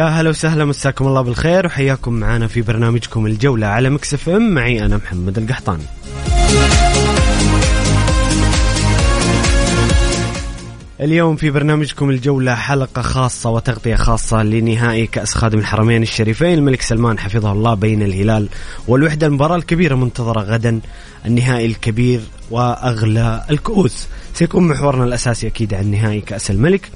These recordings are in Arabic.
يا هلا وسهلا مساكم الله بالخير وحياكم معنا في برنامجكم الجولة على مكسف إم. معي أنا محمد القحطاني. اليوم في برنامجكم الجولة حلقة خاصة وتغطية خاصة لنهائي كأس خادم الحرمين الشريفين. الملك سلمان حفظه الله بين الهلال والوحدة. المباراة الكبيرة منتظرة غدا النهائي الكبير وأغلى الكؤوس. سيكون محورنا الأساسي أكيد عن نهائي كأس الملك.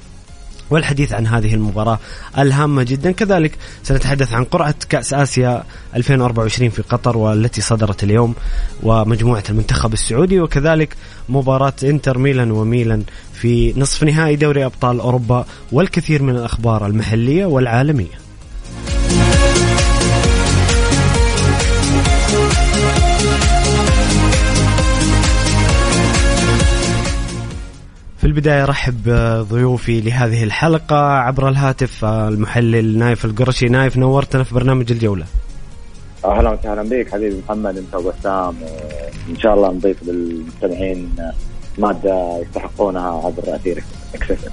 والحديث عن هذه المباراة الهامة جدا. كذلك سنتحدث عن قرعة كأس آسيا 2024 في قطر والتي صدرت اليوم ومجموعة المنتخب السعودي وكذلك مباراة إنتر ميلان وميلان في نصف نهائي دوري أبطال أوروبا والكثير من الأخبار المحلية والعالمية. البداية رحب ضيوفي لهذه الحلقة عبر الهاتف المحلل نايف القرشي. نايف نورتنا في برنامج الجولة. أهلا وسهلا بك حبيبي محمد. أنت وبسام وإن شاء الله نضيف للمستمعين مادة يستحقونها عبر أثير Mix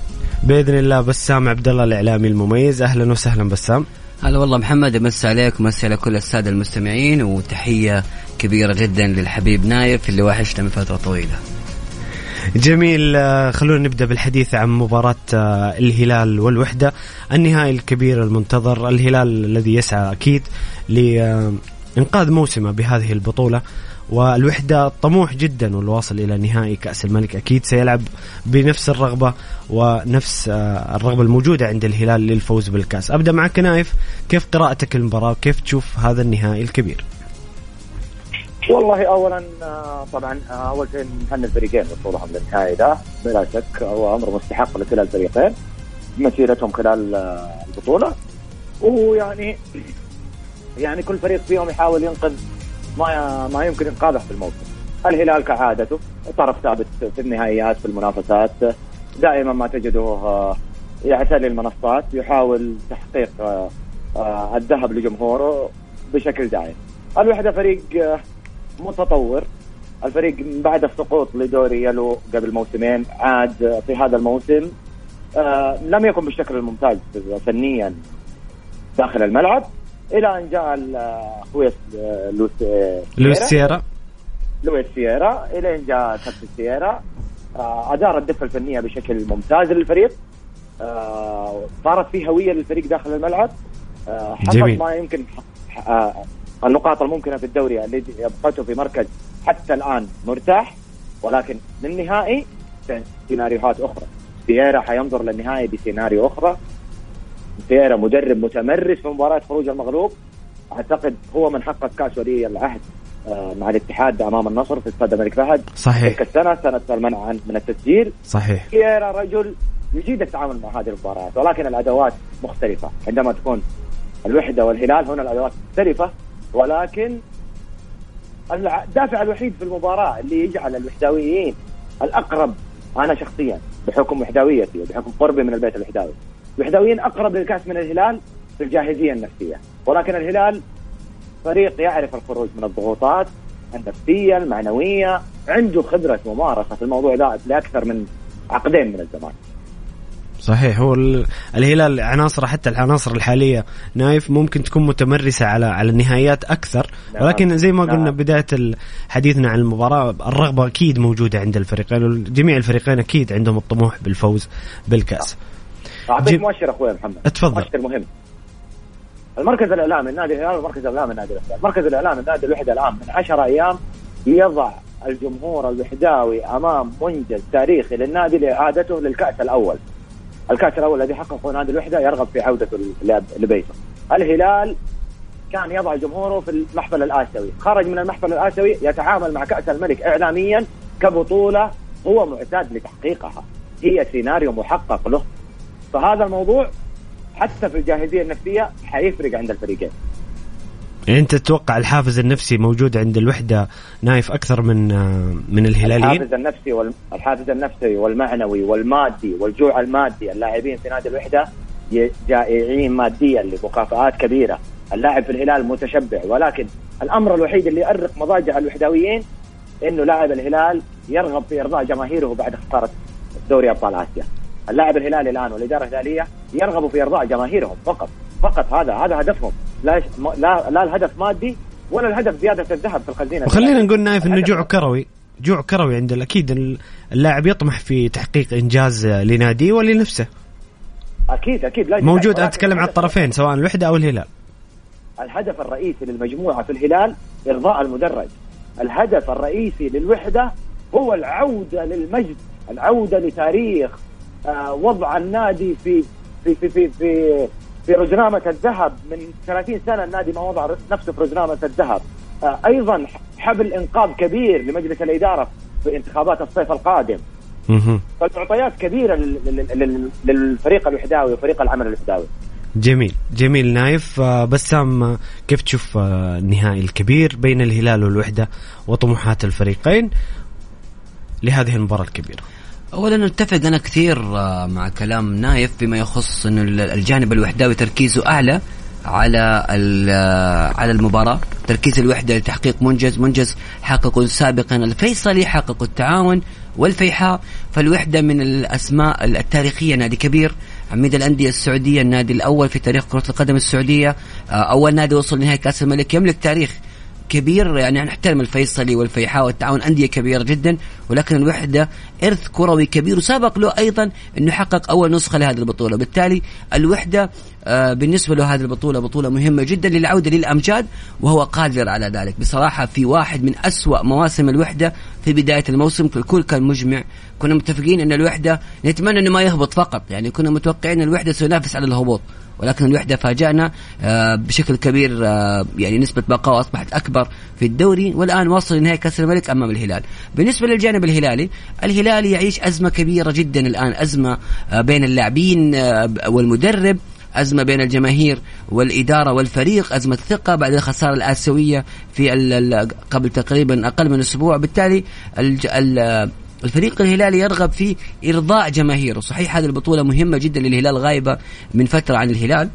بإذن الله بسام عبد الله الإعلامي المميز. أهلا وسهلا بسام. هلا والله محمد امسي عليك ومسي على كل السادة المستمعين وتحية كبيرة جدا للحبيب نايف اللي وحشنا من فترة طويلة. جميل. آه، خلونا نبدأ بالحديث عن مباراة آه، الهلال والوحدة. النهائي الكبير المنتظر الهلال الذي يسعى أكيد لانقاذ موسمه بهذه البطولة. والوحدة طموح جدا والواصل إلى نهائي كأس الملك أكيد. سيلعب بنفس الرغبة ونفس آه، الرغبة الموجودة عند الهلال للفوز بالكأس. أبدأ معك نايف كيف قراءتك المباراة وكيف تشوف هذا النهائي الكبير؟ والله اولا آه، طبعا آه، أول شيء نهني الفريقين وصولهم للنهائي ده بلا شك هو أمر مستحق لكلا الفريقين مسيرتهم خلال آه، البطولة ويعني يعني كل فريق فيهم يحاول ينقذ ما ما يمكن إنقاذه في الموسم. الهلال كعادته طرف ثابت في النهائيات في المنافسات دائما ما تجده يعتلي المنصات يحاول تحقيق الذهب لجمهوره بشكل دائم. الوحدة فريق متطور. الفريق بعد السقوط لدوري يلو قبل موسمين عاد في هذا الموسم. آه، لم يكن بالشكل الممتاز فنيا داخل الملعب. إلى أن جاء ال- أخوي آه، لوس آه، لويس سيرا. سيرا لويس سييرا إلى أن جاء كابتن سييرا آه، أدار الدفة الفنية بشكل ممتاز للفريق. آه، صارت في هوية للفريق داخل الملعب. آه، جميل. ما يمكن آه، النقاط الممكنة في الدوري اللي يبقته في مركز حتى الآن مرتاح ولكن للنهائي سيناريوهات أخرى. سييرا حينظر للنهائي بسيناريو أخرى. سييرا مدرب متمرس في مباراة خروج المغلوب. أعتقد هو من حقق كأس ولي العهد آه، مع الاتحاد أمام النصر في استاد الملك فهد. صحيح. تلك السنة سنة المنع من التسجيل. صحيح. سييرا رجل يجيد التعامل مع هذه المباريات ولكن الأدوات مختلفة. عندما تكون الوحدة والهلال هنا الأدوات مختلفة. ولكن الدافع الوحيد في المباراة اللي يجعل الوحداويين الأقرب أنا شخصيا بحكم وحداويتي وبحكم قربي من البيت الوحداوي الوحداويين أقرب للكأس من الهلال في الجاهزية النفسية. ولكن الهلال فريق يعرف الخروج من الضغوطات النفسية المعنوية عنده خبرة ممارسة في الموضوع ده لأكثر من عقدين من الزمان. صحيح هو ال- الهلال عناصر حتى العناصر الحالية نايف ممكن تكون متمرسة على على النهائيات أكثر نعم. ولكن زي ما قلنا نعم. بداية حديثنا عن المباراة الرغبة أكيد موجودة عند الفريقين وجميع الفريقين أكيد عندهم الطموح بالفوز بالكأس أعطيك مؤشر أخوي محمد اتفضل. مؤشر مهم المركز الاعلامي النادي الهلال والمركز الاعلامي النادي الوحده، المركز الاعلامي النادي الوحده الآن من 10 أيام يضع الجمهور الوحداوي أمام منجز تاريخي للنادي لإعادته للكأس الأول. الكاس الأول الذي حققه نادي الوحدة يرغب في عودته لبيته. الهلال كان يضع جمهوره في المحفل الآسيوي، خرج من المحفل الآسيوي يتعامل مع كأس الملك اعلاميا كبطولة هو معتاد لتحقيقها. هي سيناريو محقق له. فهذا الموضوع حتى في الجاهزية النفسية حيفرق عند الفريقين. يعني انت تتوقع الحافز النفسي موجود عند الوحدة نايف أكثر من آه، من الهلاليين؟ الحافز النفسي وال... الحافز النفسي والمعنوي والمادي والجوع المادي اللاعبين في نادي الوحدة جائعين ماديا لمكافآت كبيرة. اللاعب في الهلال متشبع ولكن الأمر الوحيد اللي يؤرق مضاجع الوحداويين إنه لاعب الهلال يرغب في إرضاء جماهيره بعد خسارة دوري أبطال آسيا. اللاعب الهلالي الآن والإدارة الهلالية يرغبوا في إرضاء جماهيرهم فقط فقط هذا هذا هدفهم. لا لا لا الهدف مادي ولا الهدف زيادة الذهب في الخزينة. وخلينا نقول نايف إنه جوع كروي. جوع كروي عند أكيد اللاعب يطمح في تحقيق إنجاز لناديه ولنفسه. أكيد أكيد. لا موجود أنا أتكلم عن الطرفين سواء الوحدة أو الهلال. الهدف الرئيسي للمجموعة في الهلال إرضاء المدرج. الهدف الرئيسي للوحدة هو العودة للمجد العودة لتاريخ آه، وضع النادي في في في في في, في رزنامه الذهب من 30 سنة النادي ما وضع نفسه في رزنامه الذهب. آه، أيضا حبل إنقاذ كبير لمجلس الإدارة في انتخابات الصيف القادم. فالمعطيات لل- للفريق الوحداوي وفريق العمل الوحداوي. جميل. جميل نايف. آه، بسام آه، كيف تشوف النهائي الكبير بين الهلال والوحدة وطموحات الفريقين لهذه المباراة الكبيرة؟ اولا نتفق أنا كثير آه، مع كلام نايف فيما يخص إنه ال- الجانب الوحداوي تركيزه أعلى على آه، على المباراة. تركيز الوحدة لتحقيق منجز منجز حققوا سابقا الفيصلي حققوا التعاون والفيحاء. فالوحدة من الأسماء التاريخية نادي كبير. عميد الأندية السعودية النادي الأول في تاريخ كرة القدم السعودية. آه، أول نادي وصل نهائي كأس الملك. يملك تاريخ كبير يعني نحترم الفيصلي والفيحاء والتعاون أندية كبيرة جدا ولكن الوحدة إرث كروي كبير وسبق له أيضا أنه حقق أول نسخة لهذه البطولة. بالتالي الوحدة آه، بالنسبة له هذه البطولة بطولة مهمة جدا للعودة للأمجاد وهو قادر على ذلك. بصراحة في واحد من أسوأ مواسم الوحدة في بداية الموسم الكل كان مجمع. كنا متفقين أن الوحدة نتمنى أنه ما يهبط فقط يعني كنا متوقعين الوحدة سينافس على الهبوط. ولكن الوحدة فاجأنا آه، بشكل كبير آه، يعني نسبة بقائه أصبحت أكبر في الدوري والآن وصل لنهاية كأس الملك أمام الهلال. بالنسبة للجانب الهلالي الهلال يعيش أزمة كبيرة جدا الآن أزمة آه، بين اللاعبين والمدرب أزمة بين الجماهير والإدارة والفريق أزمة ثقة بعد الخسارة الآسيوية في قبل تقريبا أقل من أسبوع. بالتالي ال- الفريق الهلالي يرغب في إرضاء جماهيره. صحيح هذه البطولة مهمة جدا للهلال غايبة من فترة عن الهلال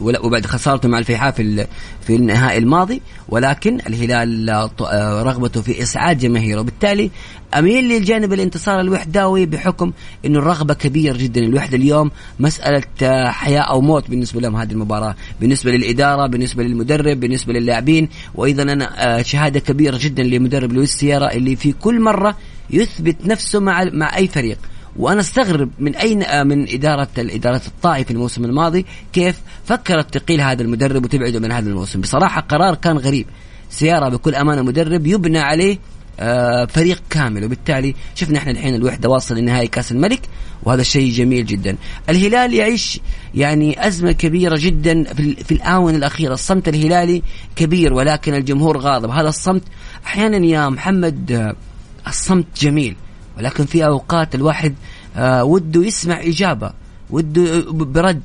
وبعد خسارته مع الفيحاء في في النهائي الماضي ولكن الهلال آه، رغبته في إسعاد جماهيره. وبالتالي أميل للجانب الانتصار الوحداوي بحكم إنه الرغبة كبيرة جدا. الوحدة اليوم مسألة آه، حياة أو موت بالنسبة لهم هذه المباراة. بالنسبة للإدارة بالنسبة للمدرب بالنسبة للاعبين وأيضا أنا آه، شهادة كبيرة جدا لمدرب لويس سيارا اللي في كل مرة يثبت نفسه مع مع أي فريق. وأنا أستغرب من أين آه، من إدارة الاداره الطائي في الموسم الماضي كيف فكرت تقيل هذا المدرب وتبعده من هذا الموسم. بصراحة قرار كان غريب. سيارة بكل أمانة مدرب يبنى عليه آه، فريق كامل. وبالتالي شفنا إحنا الحين الوحدة واصل لنهائي كأس الملك وهذا شيء جميل جدا. الهلال يعيش يعني أزمة كبيرة جدا في, في الآونة الأخيرة. الصمت الهلالي كبير ولكن الجمهور غاضب. هذا الصمت أحيانا يا محمد آه، الصمت جميل ولكن في أوقات الواحد آه، وده يسمع إجابة وده برد.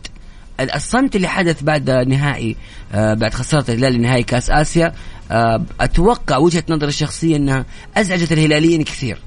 الصمت اللي حدث بعد نهائي آه، بعد خسارة الهلال لنهائي كأس آسيا آه، أتوقع وجهة نظري الشخصية إنها أزعجت الهلاليين كثير.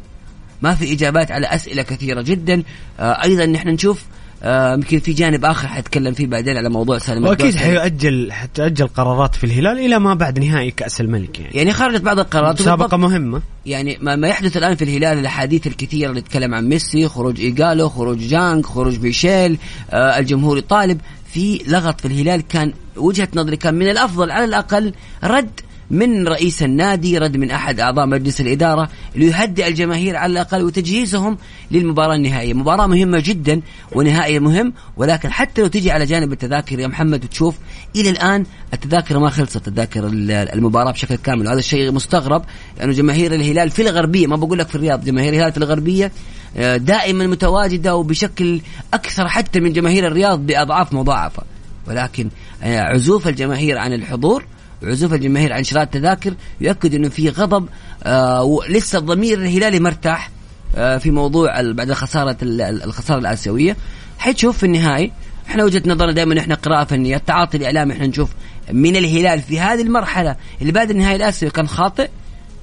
ما في إجابات على أسئلة كثيرة جدا. أيضا نحن نشوف آه، يمكن في جانب آخر حتكلم فيه بعدين على موضوع سالم وأكيد. حيؤجل حتؤجل قرارات في الهلال إلى ما بعد نهائي كأس الملك يعني. يعني خرجت بعض القرارات مسابقة مهمة. يعني ما, ما يحدث الآن في الهلال الأحاديث الكثيرة اللي تتكلم عن ميسي خروج إيجالو خروج جانج خروج بيشيل آه الجمهور يطالب. في لغط في الهلال كان وجهة نظري كان من الأفضل على الأقل رد من رئيس النادي رد من أحد أعضاء مجلس الإدارة ليهدئ الجماهير على الأقل وتجهيزهم للمباراة النهائية، مباراة مهمة جدا ونهائي مهم ولكن حتى لو تجي على جانب التذاكر يا محمد وتشوف إلى الآن التذاكر ما خلصت تذاكر ال- المباراة بشكل كامل. وهذا الشيء مستغرب لأنه جماهير الهلال في الغربية ما بقول لك في الرياض جماهير الهلال في الغربية آه، دائما متواجدة وبشكل أكثر حتى من جماهير الرياض بأضعاف مضاعفه ولكن آه، عزوف الجماهير عن الحضور عزوف الجماهير عن شراء التذاكر يؤكد إنه في غضب آه ولسه الضمير الهلالي مرتاح آه في موضوع بعد خساره ال- ال- الخسارة الآسيوية. حتشوف في النهائي إحنا وجهة نظرنا دائما إحنا قراءة فنية التعاطي الإعلامي إحنا نشوف من الهلال في هذه المرحلة اللي بعد النهائي الآسيوي كان خاطئ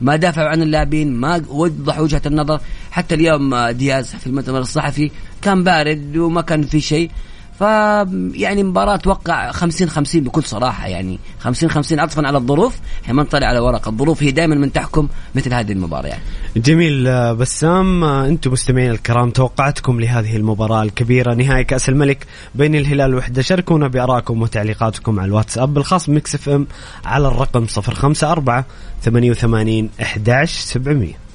ما دافعوا عن اللاعبين ما وضح وجهة النظر. حتى اليوم آه، دياز في المؤتمر الصحفي كان بارد وما كان في شيء. ف يعني مباراة أتوقع 50 50 بكل صراحة يعني. 50 50 عطفا على الظروف. إحنا ما نطلع على ورق. الظروف هي دائما من تحكم مثل هذه المباراة يعني. جميل آه، بسام آه، أنتم مستمعين الكرام توقعاتكم لهذه المباراة الكبيرة نهائي كأس الملك بين الهلال والوحدة. شاركونا بآرائكم وتعليقاتكم على الواتساب الخاص Mix FM على الرقم 054 88 11 700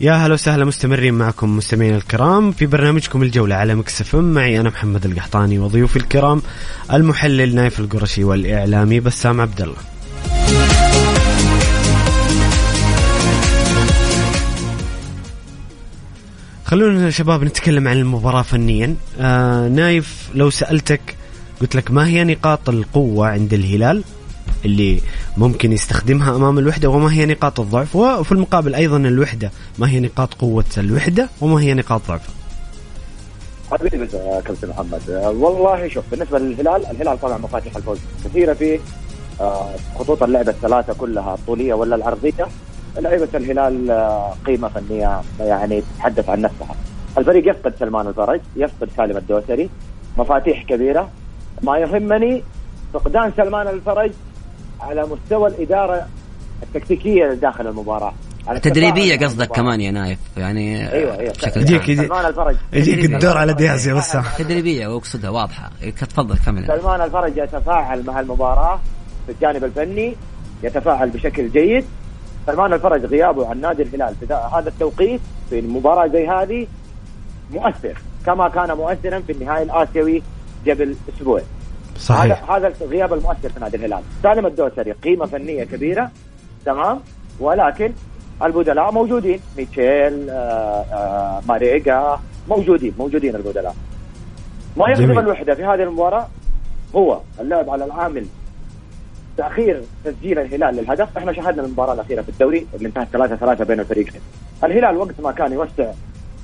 يا هلا وسهلا مستمرين معكم مستمعين الكرام في برنامجكم الجولة على Mix FM معي أنا محمد القحطاني وضيوفي الكرام المحلل نايف القرشي والإعلامي بسام عبد الله خلونا يا شباب نتكلم عن المباراة فنيا. آه نايف لو سألتك قلت لك ما هي نقاط القوة عند الهلال؟ اللي ممكن يستخدمها أمام الوحدة وما هي نقاط الضعف وفي المقابل أيضا الوحدة ما هي نقاط قوة الوحدة وما هي نقاط ضعفها حبيبي كابتن محمد. والله شوف بالنسبة للهلال الهلال طبعا مفاتيح الفوز كثيرة فيه آه، خطوط اللعبه الثلاثة كلها الطولية ولا العرضية. لعيبة الهلال آه، قيمة فنية يعني تتحدث عن نفسها. الفريق يفقد سلمان الفرج يفقد سالم الدوسري مفاتيح كبيرة. ما يهمني فقدان سلمان الفرج على مستوى الإدارة التكتيكية داخل المباراة. التفاعل قصدك كمان يا نايف يعني أيوه أيوه. بشكل يجيك- الفرج. يجيك الدور على دياز يا بسام تدريبية واقصدها واضحة. تفضل كمل. سلمان الفرج يتفاعل مع المباراة في الجانب الفني يتفاعل بشكل جيد. سلمان الفرج غيابه عن نادي الهلال. في ذا- هذا التوقيت في المباراة زي هذه مؤثر كما كان مؤثرا في النهائي الآسيوي قبل أسبوع. صحيح. هذا هذا الغياب المؤثر في نادي الهلال. سالم الدوسري قيمة فنية كبيرة تمام؟ ولكن البدلاء موجودين. ميتشيل آه آه ماريجا موجودين موجودين البدلاء. ما يخدم جميل. الوحدة في هذه المباراة هو اللعب على العامل تأخير تسجيل الهلال للهدف. إحنا شاهدنا المباراة الأخيرة في الدوري اللي انتهت 3 3 بين الفريقين. الهلال وقت ما كان يوسع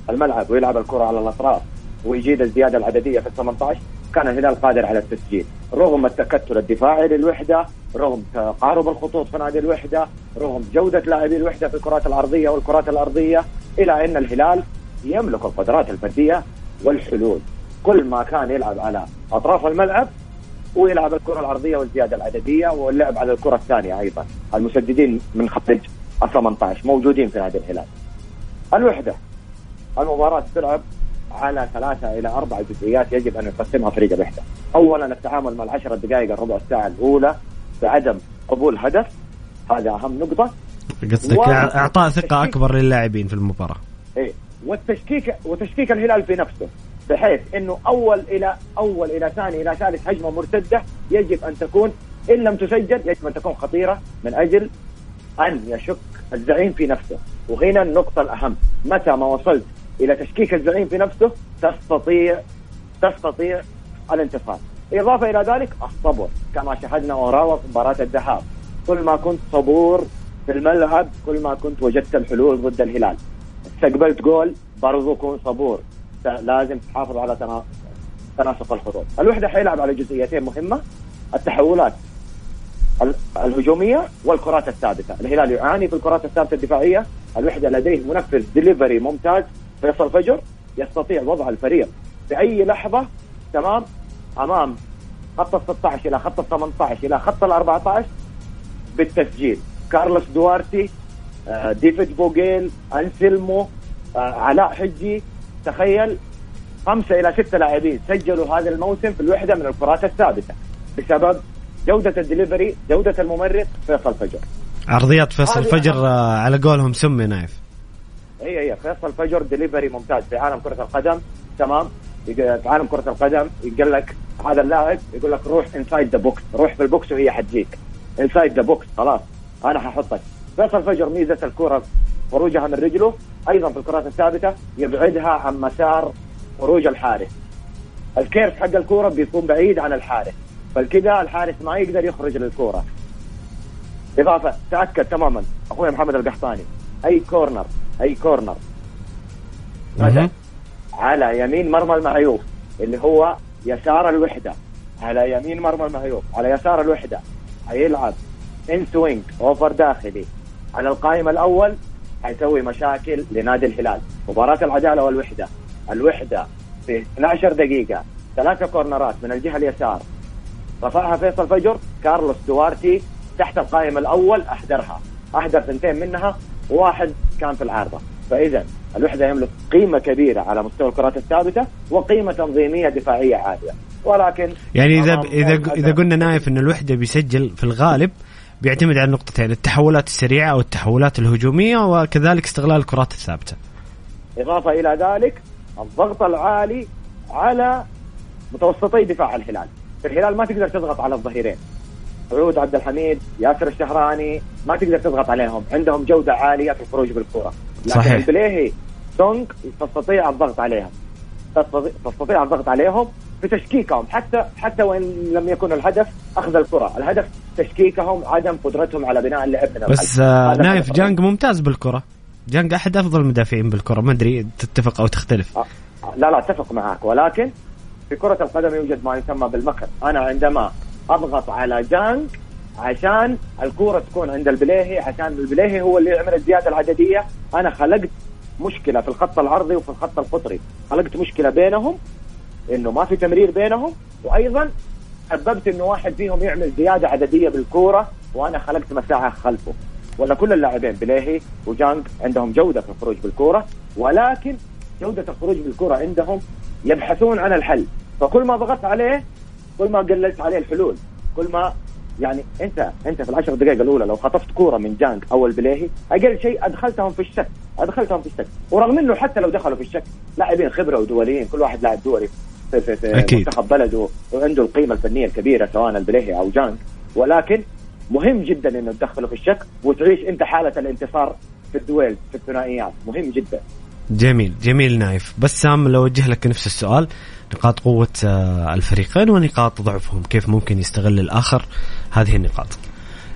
الملعب ويلعب الكرة على الأطراف ويجيد الزيادة العددية في ال 18 كان الهلال قادر على التسجيل. رغم التكتل الدفاعي للوحدة رغم تقارب الخطوط في نادي الوحدة رغم جودة لاعبي الوحدة في الكرات الأرضية والكرات الأرضية إلى أن الهلال يملك القدرات الفردية والحلول. كل ما كان يلعب على أطراف الملعب ويلعب الكرة العرضية والزيادة العددية واللعب على الكرة الثانية أيضا. المسددين من خارج ال 18 موجودين في نادي الهلال. الوحدة المباراة تلعب على ثلاثة إلى أربع جزئيات يجب أن يقسمها فريق الوحدة. أولا التعامل مع العشرة دقائق الربع الساعة الأولى بعدم قبول هدف. هذا أهم نقطة. قصدك و- إعطاء ثقة أكبر للاعبين في المباراة. إيه. والتشكيك وتشكيك الهلال في نفسه بحيث إنه أول إلى أول إلى ثاني إلى ثالث هجمة مرتدة يجب أن تكون. إن لم تسجل يجب أن تكون خطيرة من أجل أن يشك الزعيم في نفسه. وهنا النقطة الأهم. متى ما وصلت إلى تشكيك الزعيم في نفسه تستطيع تستطيع الانتصار إضافة إلى ذلك الصبر كما شاهدنا اوراوا في مباراة الذهاب. كل ما كنت صبور في الملعب كل ما كنت وجدت الحلول ضد الهلال. استقبلت جول برضو كون صبور. لازم تحافظ على تناسق الخطوط. الوحدة حيلعب على جزئيتين مهمة التحولات الهجومية والكرات الثابتة، الهلال يعاني في الكرات الثابتة الدفاعية، الوحدة لديه منفذ ديليفري ممتاز. فيصل فجر يستطيع وضع الفريق في اي لحظة تمام؟ أمام خط ال 16 إلى خط ال 18 إلى خط ال 14 بالتسجيل، كارلوس دوارتي آه، ديفيد بوغيل انسلمو آه، علاء حجي. تخيل خمسة إلى ستة لاعبين سجلوا هذا الموسم في الوحدة من الكرات الثابتة بسبب جودة الدليفري جودة الممرر فيصل فجر. عرضيات فيصل فجر آه، على قولهم سمي نايف. هي هي فيصل فجر دليفري ممتاز في عالم كرة القدم. تمام؟ في عالم كرة القدم يقول لك هذا اللاعب يقول لك روح inside the box روح في ال box وهي حتجيك. inside the box خلاص. أنا ححطك. فيصل فجر ميزة الكرة خروجها من رجله أيضا في الكرات الثابتة يبعدها عن مسار خروج الحارس. ال curve حق الكورة بيكون بعيد عن الحارس فالكذا الحارس ما يقدر يخرج للكورة. إضافة تأكد تماما. أخوي محمد القحطاني أي corner أي corner مثلا على يمين مرمى المعيوف اللي هو يسار الوحدة. على يمين مرمى المعيوف على يسار الوحدة. حيلعب in swing over داخلي. على القائم الأول حيسوي مشاكل لنادي الهلال. مباراة العدالة والوحدة. الوحدة في 12 دقيقة. ثلاثة كورنرات من الجهة اليسار. رفعها فيصل فجر كارلوس دوارتي تحت القائم الأول أخطرها أخطر ثنتين منها. وواحد كان في العارضة. فإذا الوحدة يملك قيمة كبيرة على مستوى الكرات الثابتة وقيمة تنظيمية دفاعية عالية. ولكن يعني إذا إذا إذا قلنا نايف إن الوحدة بيسجل في الغالب بيعتمد على نقطتين التحولات السريعة أو التحولات الهجومية وكذلك استغلال الكرات الثابتة. إضافة إلى ذلك الضغط العالي على متوسطي دفاع الهلال. الهلال ما تقدر تضغط على الظهيرين. عود عبد الحميد ياسر الشهراني ما تقدر تضغط عليهم. عندهم جودة عالية في الخروج بالكره لكن صحيح. البليهي سونغ تستطيع الضغط عليهم. تستطيع الضغط عليهم في تشكيكهم. حتى حتى وإن لم يكن الهدف أخذ الكرة، الهدف تشكيكهم عدم قدرتهم على بناء اللعب من بس آه نايف جانج ممتاز بالكرة. جانج أحد أفضل المدافعين بالكرة. ما أدري تتفق أو تختلف؟ آه، لا لا أتفق معك. ولكن في كرة القدم يوجد ما يسمى بالمكر. أنا عندما أضغط على جانج عشان الكورة تكون عند البليهي عشان البليهي هو اللي يعمل الزيادة العددية. أنا خلقت مشكلة في الخط العرضي وفي الخط القطري. خلقت مشكلة بينهم إنه ما في تمرير بينهم وأيضا سببت إنه واحد فيهم يعمل زيادة عددية بالكورة وأنا خلقت مساحة خلفه. ولا كل اللاعبين بليهي وجانج عندهم جودة في الخروج بالكورة ولكن جودة الخروج بالكورة عندهم يبحثون عن الحل. فكل ما ضغطت عليه كل ما قللت عليه الحلول كل ما يعني انت انت في العشر دقائق الأولى لو خطفت كورة من جانج أو البليهي أقل شيء أدخلتهم في الشك أدخلتهم في الشك. ورغم إنه حتى لو دخلوا في الشك لاعبين خبرة ودوليين كل واحد لاعب دولي في, في, في أكيد. منتخب بلده وعنده القيمة الفنية الكبيرة سواء البليهي أو جانج ولكن مهم جدا إنه تدخله في الشك وتعيش أنت حالة الانتصار في الدويل في الثنائيات. مهم جدا. جميل جميل نايف. بسام لو أوجه لك نفس السؤال نقاط قوة آه، الفريقين ونقاط ضعفهم. كيف ممكن يستغل الآخر هذه النقاط؟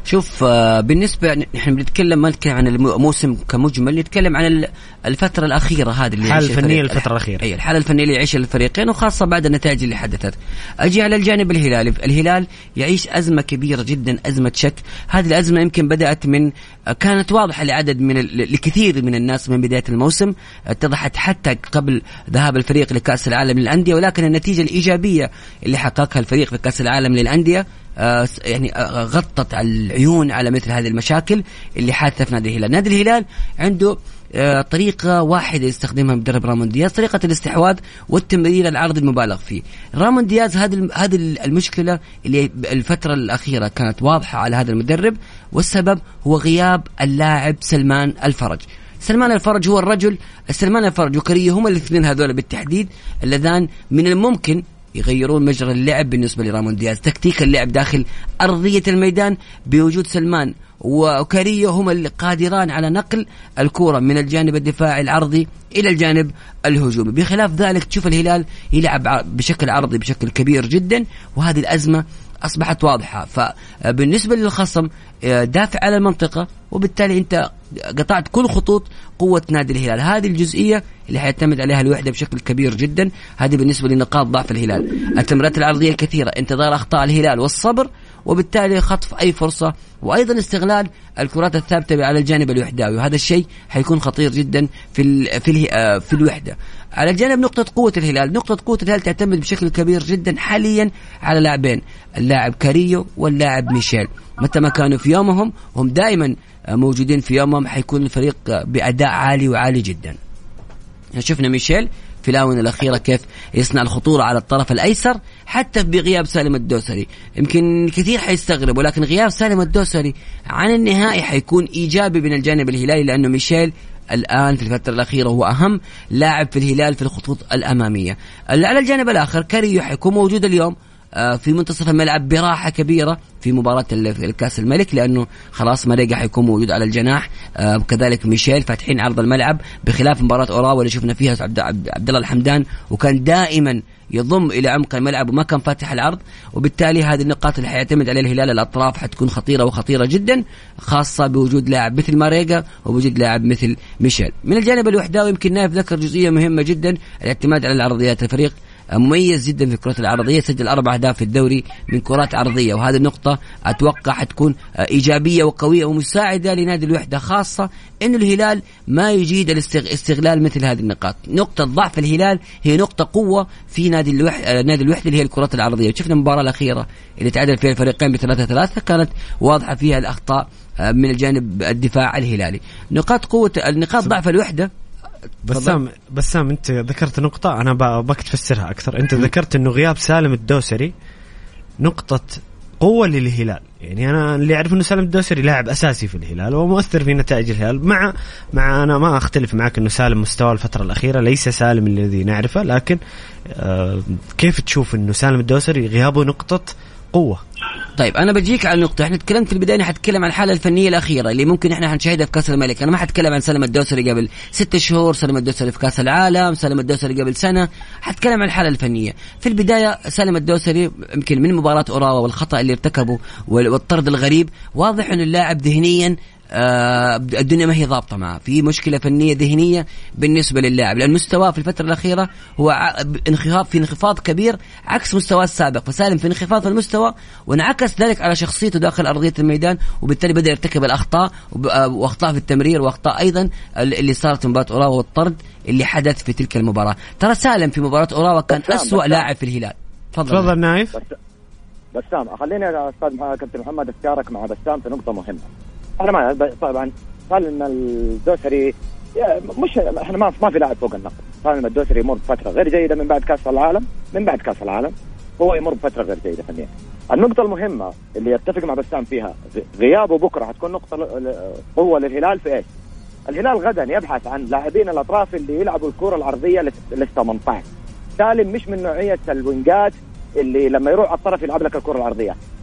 شوف آه، بالنسبة نحن بنتكلم ما نتكلم عن الموسم كمجمل نتكلم عن الفترة الأخيرة هذه اللي الحالة الفنية الفترة الأخيرة. أي الحالة الفنية اللي يعيشها الفريقين وخاصة بعد النتائج اللي حدثت. أجي على الجانب الهلالي. الهلال يعيش أزمة كبيرة جدا أزمة شك. هذه الأزمة يمكن بدأت من كانت واضحة لعدد من لكثير من الناس من بداية الموسم. اتضحت حتى قبل ذهاب الفريق لكأس العالم للأندية ولكن النتيجة الإيجابية اللي حققها الفريق في كأس العالم للأندية آه، يعني آه، غطت العيون على مثل هذه المشاكل اللي حادثه في نادي الهلال، نادي الهلال عنده آه، طريقة واحدة يستخدمها مدرب رامون دياز طريقة الاستحواذ والتمرير العرضي المبالغ فيه. رامون دياز هذه هذه المشكلة اللي الفترة الأخيرة كانت واضحة على هذا المدرب والسبب هو غياب اللاعب سلمان الفرج. سلمان الفرج هو الرجل سلمان الفرج وكريه هما الاثنين هذول بالتحديد اللذان من الممكن يغيرون مجرى اللعب بالنسبة لرامون دياز. تكتيك اللعب داخل أرضية الميدان بوجود سلمان وكاريو هما القادران على نقل الكرة من الجانب الدفاعي العرضي إلى الجانب الهجومي. بخلاف ذلك تشوف الهلال يلعب بشكل عرضي بشكل كبير جدا وهذه الأزمة أصبحت واضحة. فبالنسبة للخصم آه، دافع على المنطقة وبالتالي انت قطعت كل خطوط قوة نادي الهلال. هذه الجزئية اللي حيعتمد عليها الوحدة بشكل كبير جدا. هذه بالنسبة لنقاط ضعف الهلال. التمريرات العرضية الكثيرة انتظار أخطاء الهلال والصبر وبالتالي خطف أي فرصة وأيضا استغلال الكرات الثابتة على الجانب الوحداوي. وهذا الشيء حيكون خطير جدا في في آه، في الوحدة. على جانب نقطة قوة الهلال، نقطة قوة الهلال تعتمد بشكل كبير جدا حاليا على لاعبين، اللاعب كاريو واللاعب ميشيل، متى ما كانوا في يومهم هم دائما موجودين في يومهم حيكون الفريق بأداء عالي وعالي جدا. شفنا ميشيل في الآونة الأخيرة كيف يصنع الخطورة على الطرف الأيسر حتى بغياب سالم الدوسري. يمكن كثير حيستغرب ولكن غياب سالم الدوسري عن النهائي حيكون إيجابي من الجانب الهلالي لأنه ميشيل الآن في الفترة الأخيرة هو أهم لاعب في الهلال في الخطوط الأمامية. على الجانب الآخر كاريو حيكون موجود اليوم في منتصف الملعب براحة كبيرة في مباراة الكاس الملك لأنه خلاص مريقا حيكون موجود على الجناح. آه، كذلك ميشيل فاتحين عرض الملعب بخلاف مباراة أوراوا اللي شفنا فيها عبد, الله الحمدان وكان دائما يضم إلى عمق الملعب وما كان فاتح العرض. وبالتالي هذه النقاط اللي حيعتمد عليها الهلال الأطراف حتكون خطيرة وخطيرة جدا خاصة بوجود لاعب مثل ماريجا ووجود لاعب مثل ميشيل. من الجانب الوحداوي يمكن نايف ذكر جزئية مهمة جدا الاعتماد على العرضيات الفريق. مميز جدا في الكرات العرضيه سجل أربع أهداف في الدوري من كرات عرضية وهذه النقطة أتوقع حتكون إيجابية وقوية ومساعدة لنادي الوحدة خاصة انه الهلال ما يجيد الاستغلال مثل هذه النقاط. نقطة ضعف الهلال هي نقطة قوة في نادي الوحده نادي الوحدة اللي هي الكرات العرضية. شفنا المباراة الأخيرة اللي تعادل فيها الفريقين بثلاثة ثلاثة كانت واضحة فيها الأخطاء آه، من الجانب الدفاع الهلالي. نقاط قوة نقاط ضعف الوحدة بسام بسام انت ذكرت نقطة أنا بك تفسرها أكثر، انت ذكرت إنه غياب سالم الدوسري نقطة قوة للهلال، يعني أنا اللي أعرف إنه سالم الدوسري لاعب أساسي في الهلال ومؤثر في نتائج الهلال، مع مع أنا ما أختلف معك إنه سالم مستواه الفترة الأخيرة ليس سالم الذي نعرفه، لكن آه كيف تشوف إنه سالم الدوسري غيابه نقطة قوة؟ طيب أنا بجيك على النقطه إحنا تكلمت في البداية حتكلم عن الحالة الفنية الأخيرة اللي ممكن إحنا حنشاهدها في كأس الملك. أنا ما حتكلم عن سلم الدوسري قبل ست شهور سلم الدوسري في كأس العالم سلم الدوسري قبل سنة. حتكلم عن الحالة الفنية. في البداية سلم الدوسري يمكن من مباراة أوراوا والخطأ اللي ارتكبه والطرد الغريب واضح انه اللاعب ذهنيا الدنيا ما هي ضابطة معه. في مشكلة فنية ذهنية بالنسبة للاعب. لأن مستواه في الفترة الأخيرة هو انخفاض في انخفاض كبير عكس مستواه السابق. فسالم في انخفاض في المستوى وانعكس ذلك على شخصيته داخل أرضية الميدان وبالتالي بدأ يرتكب الأخطاء آه، وأخطاء في التمرير وأخطاء أيضا اللي صارت في مباراة أوراوا والطرد اللي حدث في تلك المباراة. ترى سالم في مباراة أوراوا كان أسوأ لاعب في الهلال. تفضل تفضل نايف. بسام خليني يا أستاذ كابتن محمد اشارك مع بسام في نقطة مهمة. أنا ما طبعا إن الدوسري مش إحنا ما ما في لاعب فوق النقد إن الدوسري يمر بفترة غير جيدة من بعد كأس العالم من بعد كأس العالم. هو يمر بفترة غير جيدة فنيا. النقطة المهمة اللي يتفق مع بسام فيها غيابه بكرة حتكون نقطة قوة للهلال في إيش؟ الهلال غدا يبحث عن لاعبين الأطراف اللي يلعبوا الكرة العرضية لل 18 سالم مش من نوعية الوينجات اللي لما يروح على الطرف يلعب لك الكرة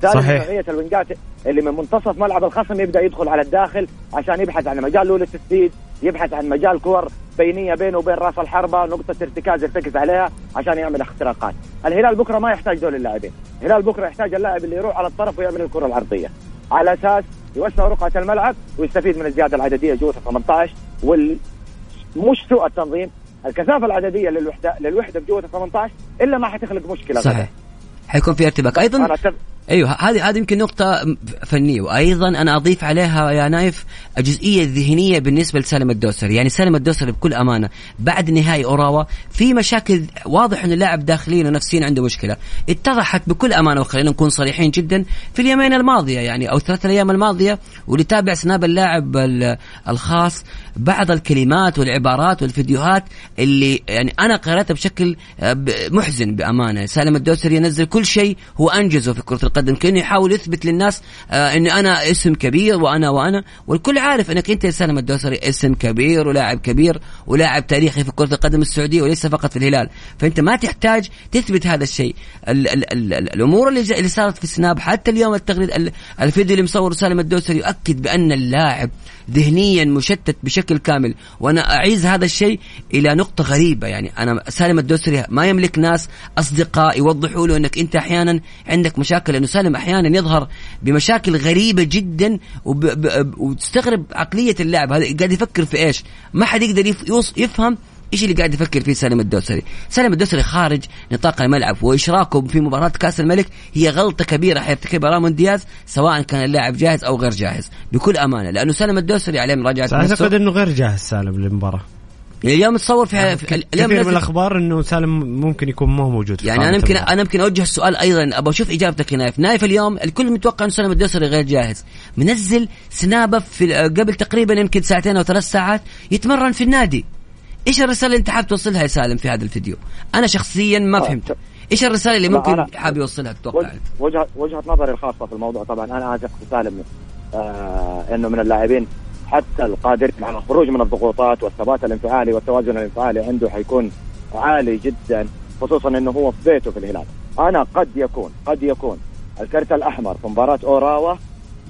العرضيه صحيح. نوعيه الوينجات اللي من منتصف ملعب الخصم يبدأ يدخل على الداخل عشان يبحث عن مجال له للتسديد يبحث عن مجال كور بينية بينه وبين رأس الحربة نقطة ارتكاز يرتكز عليها عشان يعمل اختراقات. الهلال بكرة ما يحتاج دول اللاعبين الهلال بكرة يحتاج اللاعب اللي يروح على الطرف ويعمل الكرة العرضية. على أساس يوسع رقعة الملعب ويستفيد من الزيادة العددية جوة 18 وال مش سوء التنظيم الكثافة العددية للوحده للوحدة بجوة 18 إلا ما حتخلق مشكلة. صحيح. غدا. حيكون في ارتباك. أيضا أيوه هذه هذه يمكن نقطة فنية وأيضا أنا أضيف عليها يا نايف الجزئية الذهنية بالنسبة لسالم الدوسري، يعني سالم الدوسري بكل أمانة بعد نهائي أوراوا في مشاكل واضح إن اللاعب داخليا ونفسيا عنده مشكلة، اتضحت بكل أمانة وخلينا نكون صريحين جدا في اليومين الماضية يعني أو ثلاث الأيام الماضية واللي تابع سناب اللاعب الخاص بعض الكلمات والعبارات والفيديوهات اللي يعني أنا قرأتها بشكل محزن بأمانة، سالم الدوسري ينزل كل شيء هو أنجزه في كرة القدم. كانه يحاول يثبت للناس آه اني أنا اسم كبير وأنا وأنا والكل عارف أنك أنت سالم الدوسري اسم كبير ولاعب كبير ولاعب تاريخي في كرة القدم السعودية وليس فقط في الهلال. فأنت ما تحتاج تثبت هذا الشيء. ال ال ال ال الأمور اللي, اللي صارت في السناب حتى اليوم التغريد الفيديو اللي مصور سالم الدوسري يؤكد بأن اللاعب ذهنيا مشتت بشكل كامل. وأنا أعيز هذا الشيء إلى نقطة غريبة. يعني أنا سالم الدوسري ما يملك ناس أصدقاء يوضحوا له أنك أنت أحيانا عندك مشاكل لأنه سالم أحيانا يظهر بمشاكل غريبة جدا. وتستغرب عقلية اللاعب. هذا قاعد يفكر في إيش؟ ما حد يقدر يف... يفهم إيش اللي قاعد يفكر فيه سالم الدوسري. سالم الدوسري خارج نطاق الملعب وإشراكه في مباراة كأس الملك هي غلطة كبيرة حيرتكبها رامون دياز سواء كان اللاعب جاهز أو غير جاهز. بكل أمانة لأنه سالم الدوسري عليه مراجعة أعتقد إنه غير جاهز سالم للمباراة. اليوم تصور في, يعني في اليوم كثير من الأخبار إنه سالم ممكن يكون ما هو موجود في يعني أنا يمكن أنا يمكن أوجه السؤال أيضا أبغى أشوف إجابتك يا نايف نايف اليوم الكل متوقع إنه سالم الدوسري غير جاهز. منزل سنابة في قبل تقريبا يمكن ساعتين أو ثلاث ساعات يتمرن في النادي. إيش الرسالة اللي أنت حاب توصلها يا سالم في هذا الفيديو؟ أنا شخصيا ما آه، فهمت. إيش الرسالة اللي ممكن حاب يوصلها تتوقع؟ وجهه وجهة نظري الخاصة في الموضوع طبعا أنا اثق في سالم آه إنه من اللاعبين حتى القادر على الخروج من الضغوطات والثبات الانفعالي والتوازن الانفعالي عنده حيكون عالي جدا خصوصا إنه هو في بيته في الهلال. أنا قد يكون قد يكون. الكرت الأحمر في مباراة أوراوا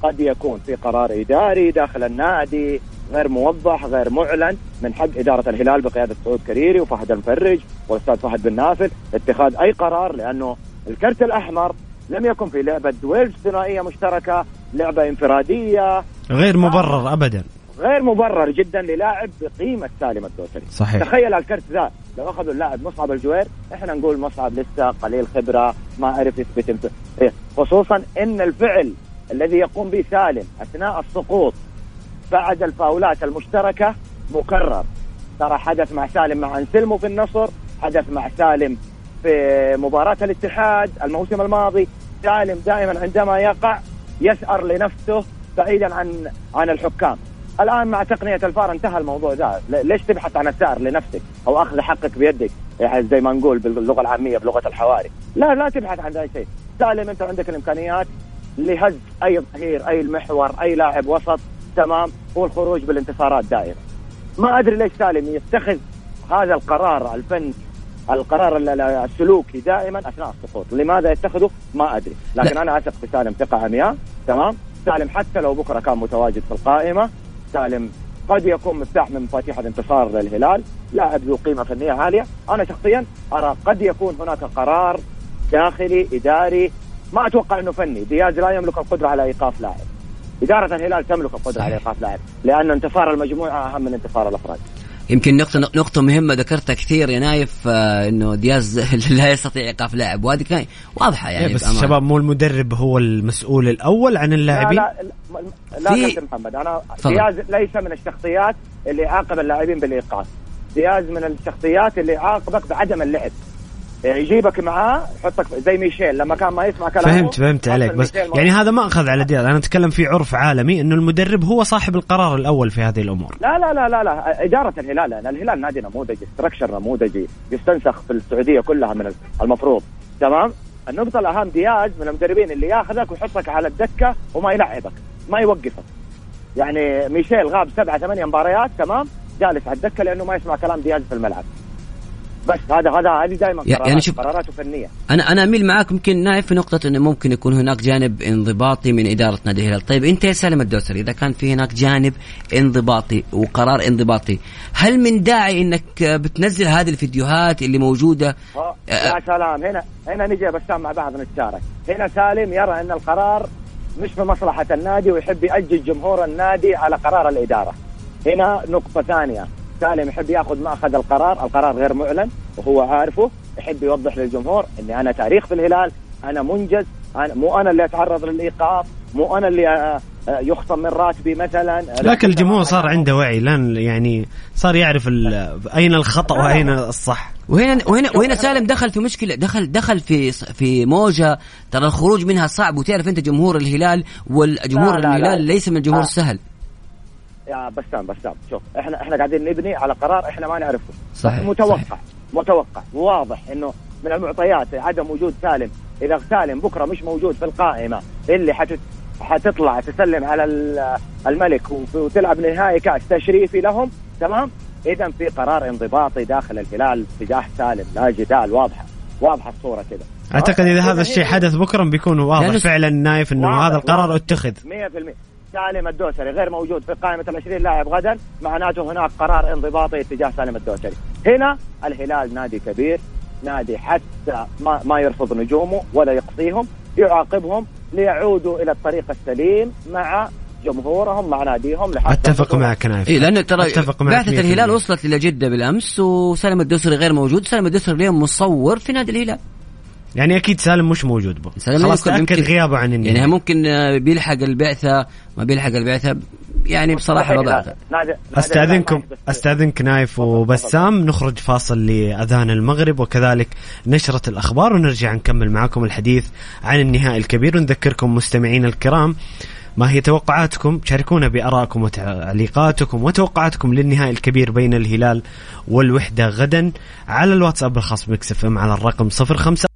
قد يكون في قرار إداري داخل النادي غير موضح غير معلن من حق إدارة الهلال بقيادة سعود كريري وفهد المفرج والأستاذ فهد بن نافل اتخاذ أي قرار لأنه الكرت الأحمر لم يكن في لعبة duels ثنائية مشتركة لعبة انفرادية. غير مبرر ابدا. غير مبرر جدا للاعب بقيمة سالم الدوسري صحيح. تخيل الكرت ذا لو أخذوا اللاعب مصعب الجوير إحنا نقول مصعب لسه قليل خبرة ما عرف يثبت إيه، خصوصا إن الفعل الذي يقوم به سالم أثناء السقوط بعد الفاولات المشتركة مكرر. ترى حدث مع سالم مع أنسلمو في النصر حدث مع سالم في مباراة الاتحاد الموسم الماضي سالم دائما عندما يقع يسأر لنفسه بعيدا عن عن الحكام. الآن مع تقنية الفار انتهى الموضوع. ذا ليش تبحث عن السعر لنفسك أو أخذ حقك بيدك؟ يعني زي ما نقول باللغة العامية بلغة الحواري. لا لا تبحث عن أي شيء. سالم أنت عندك الإمكانيات لهز أي ظهير أي المحور أي لاعب وسط. تمام؟ هو الخروج بالانتصارات دائما. ما أدري ليش سالم يتخذ هذا القرار الفن القرار السلوكي دائما أثناء السقوط، لماذا يتخذه؟ ما أدري، لكن لا. أنا أثق في سالم ثقة عمياء، تمام؟ سالم حتى لو بكرة كان متواجد في القائمة، سالم قد يكون مفتاح من مفاتيح الانتصار للهلال، لاعب ذو قيمة فنية عالية، أنا شخصيا أرى قد يكون هناك قرار داخلي إداري. ما أتوقع إنه فني، دياز لا يملك القدرة على إيقاف لاعب. إدارة الهلال تملك القدرة على إيقاف لاعب. لأن انتصار المجموعة أهم من انتصار الأفراد. يمكن نقطة نقطة مهمة ذكرتها كثير يا نايف آه إنه دياز لا يستطيع إيقاف لاعب وهذه كان واضحة يعني إيه، بس الشباب مو المدرب هو المسؤول الأول عن اللاعبين؟ لا لا, لا, لا محمد أنا فضل. دياز ليس من الشخصيات اللي يعاقب اللاعبين بالإيقاف. دياز من الشخصيات اللي يعاقبك بعدم اللعب. يجيبك معاه يحطك زي ميشيل لما كان ما يسمع كلامه فهمت فهمت عليك. بس يعني هذا ما أخذ على دياز أنا أتكلم في عرف عالمي إنه المدرب هو صاحب القرار الأول في هذه الأمور. لا لا لا لا لا. إدارة الهلال لأن الهلال نادي نموذجي ستركشر نموذجي يستنسخ في السعودية كلها من المفروض. تمام؟ النقطة الأهم دياز من المدربين اللي ياخذك ويحطك على الدكة وما يلعبك ما يوقفك. يعني ميشيل غاب سبعة ثمانية مباريات تمام؟ جالس على الدكة لأنه ما يسمع كلام دياز في الملعب. بس هذا هذا هذه دائما قرارات يعني شوف قراراته فنية أنا أنا أميل معاك يمكن نايف في نقطة إنه ممكن يكون هناك جانب انضباطي من إدارة نادي الهلال، طيب أنت يا سالم الدوسري إذا كان في هناك جانب انضباطي وقرار انضباطي، هل من داعي إنك بتنزل هذه الفيديوهات اللي موجودة؟ آه يا سلام هنا هنا نجي بسام مع بعض نتشارك، هنا سالم يرى إن القرار مش في مصلحه النادي ويحب يأجل جمهور النادي على قرار الإدارة. هنا نقطة ثانية سالم يحب ياخذ مأخذ القرار، القرار غير معلن وهو عارفه يحب يوضح للجمهور إني أنا تاريخ في الهلال، أنا منجز، أنا مو أنا اللي أتعرض للإيقاف، مو أنا اللي آه، آه، يخصم من راتبي مثلا. لكن الجمهور صار عنده وعي لأن يعني صار يعرف أين الخطأ وأين الصح. وهنا وهنا وهنا سالم دخل في مشكلة دخل دخل في في موجة. ترى الخروج منها صعب وتعرف أنت جمهور الهلال والجمهور لا لا الهلال لا. ليس من الجمهور آه. السهل. يا بسام بسام شوف إحنا إحنا قاعدين نبني على قرار إحنا ما نعرفه. صحيح متوقع صحيح. متوقع. واضح إنه من المعطيات عدم وجود سالم. إذا سالم بكرة مش موجود في القائمة اللي حتت حتطلع تسلم على الملك وتلعب نهائي كأس تشريفي لهم تمام؟ إذا في قرار انضباطي داخل الهلال تجاه سالم لا جدال. واضحة واضحة الصورة كذا أعتقد إذا هذا الشيء حدث بكرة بيكون واضح فعلا نايف إنه هذا القرار اتخذ. 100% سالم الدوسري غير موجود في قائمة ال 20 لاعب غدا. معناته هناك قرار انضباطي اتجاه سالم الدوسري. هنا الهلال نادي كبير نادي حتى ما, ما يرفض نجومه ولا يقصيهم يعاقبهم ليعودوا إلى الطريق السليم مع جمهورهم مع ناديهم لحتى أتفق معك نايف. إيه لأنه ترى أتفق معك بعثة 100%. الهلال وصلت إلى جدة بالأمس وسالم الدوسري غير موجود، سالم الدوسري اليوم مصور في نادي الهلال، يعني أكيد سالم مش موجود بو. سالم خلاص يمكن- تأكد يمكن- غيابه عن النهائي يعني ممكن آه، بيلحق البعثة ما بيلحق البعثة يعني بصراحة صحيح، وضع لا، نادي- نادي استاذنكم أستأذنك نايف وبسام. نخرج فاصل لأذان المغرب وكذلك نشرة الأخبار ونرجع نكمل معكم الحديث عن النهائي الكبير. ونذكركم مستمعينا الكرام ما هي توقعاتكم. شاركونا بآرائكم وتعليقاتكم وتوقعاتكم للنهائي الكبير بين الهلال والوحدة غدا على الواتساب الخاص بمكسف ام على الرقم 05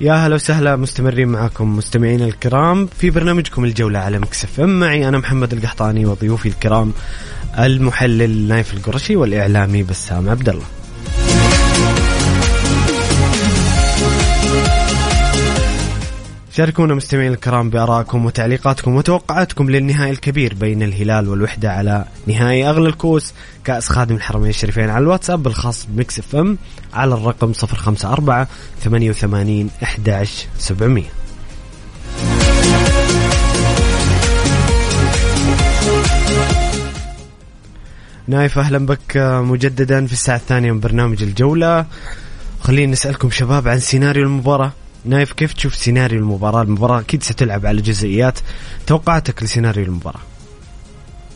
يا هلا وسهلا مستمرين معكم مستمعينا الكرام في برنامجكم الجولة على Mix FM. معي أنا محمد القحطاني وضيوفي الكرام المحلل نايف القرشي والإعلامي بسام عبد الله شاركونا مستمعين الكرام بآرائكم وتعليقاتكم وتوقعاتكم للنهائي الكبير بين الهلال والوحدة على نهائي أغلى الكؤوس كأس خادم الحرمين الشريفين على الواتساب الخاص ب Mix FM على الرقم 054 88 11 700 نايف أهلا بك مجددا في الساعة الثانية من برنامج الجولة. خلينا نسالكم شباب عن سيناريو المباراة. نايف كيف تشوف سيناريو المباراة؟ المباراة أكيد ستلعب على جزئيات توقعاتك لسيناريو المباراة.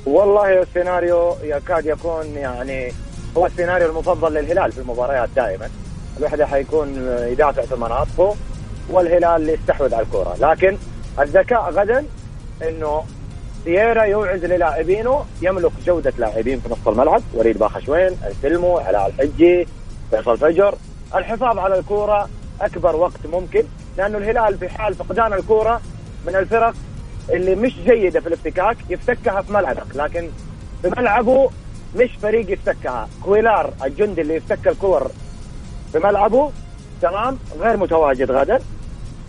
والله السيناريو يكاد يكون يعني هو السيناريو المفضل للهلال في المباريات دائما. الوحدة حيكون يدافع في مناطقه والهلال يستحوذ على الكرة. لكن الذكاء غدا إنه سييرا يوعز للاعبينه يملك جودة لاعبين في نص الملعب. وليد باخشوين السلمو علاء الحجي فيصل فجر. الحفاظ على الكوره أكبر وقت ممكن لأنه الهلال في حال فقدان الكورة من الفرق اللي مش جيدة في الافتكاك يفتكها في ملعبك لكن في ملعبه مش فريق يفتكها. كويلار الجندي اللي يفتك الكور في ملعبه تمام غير متواجد غدا.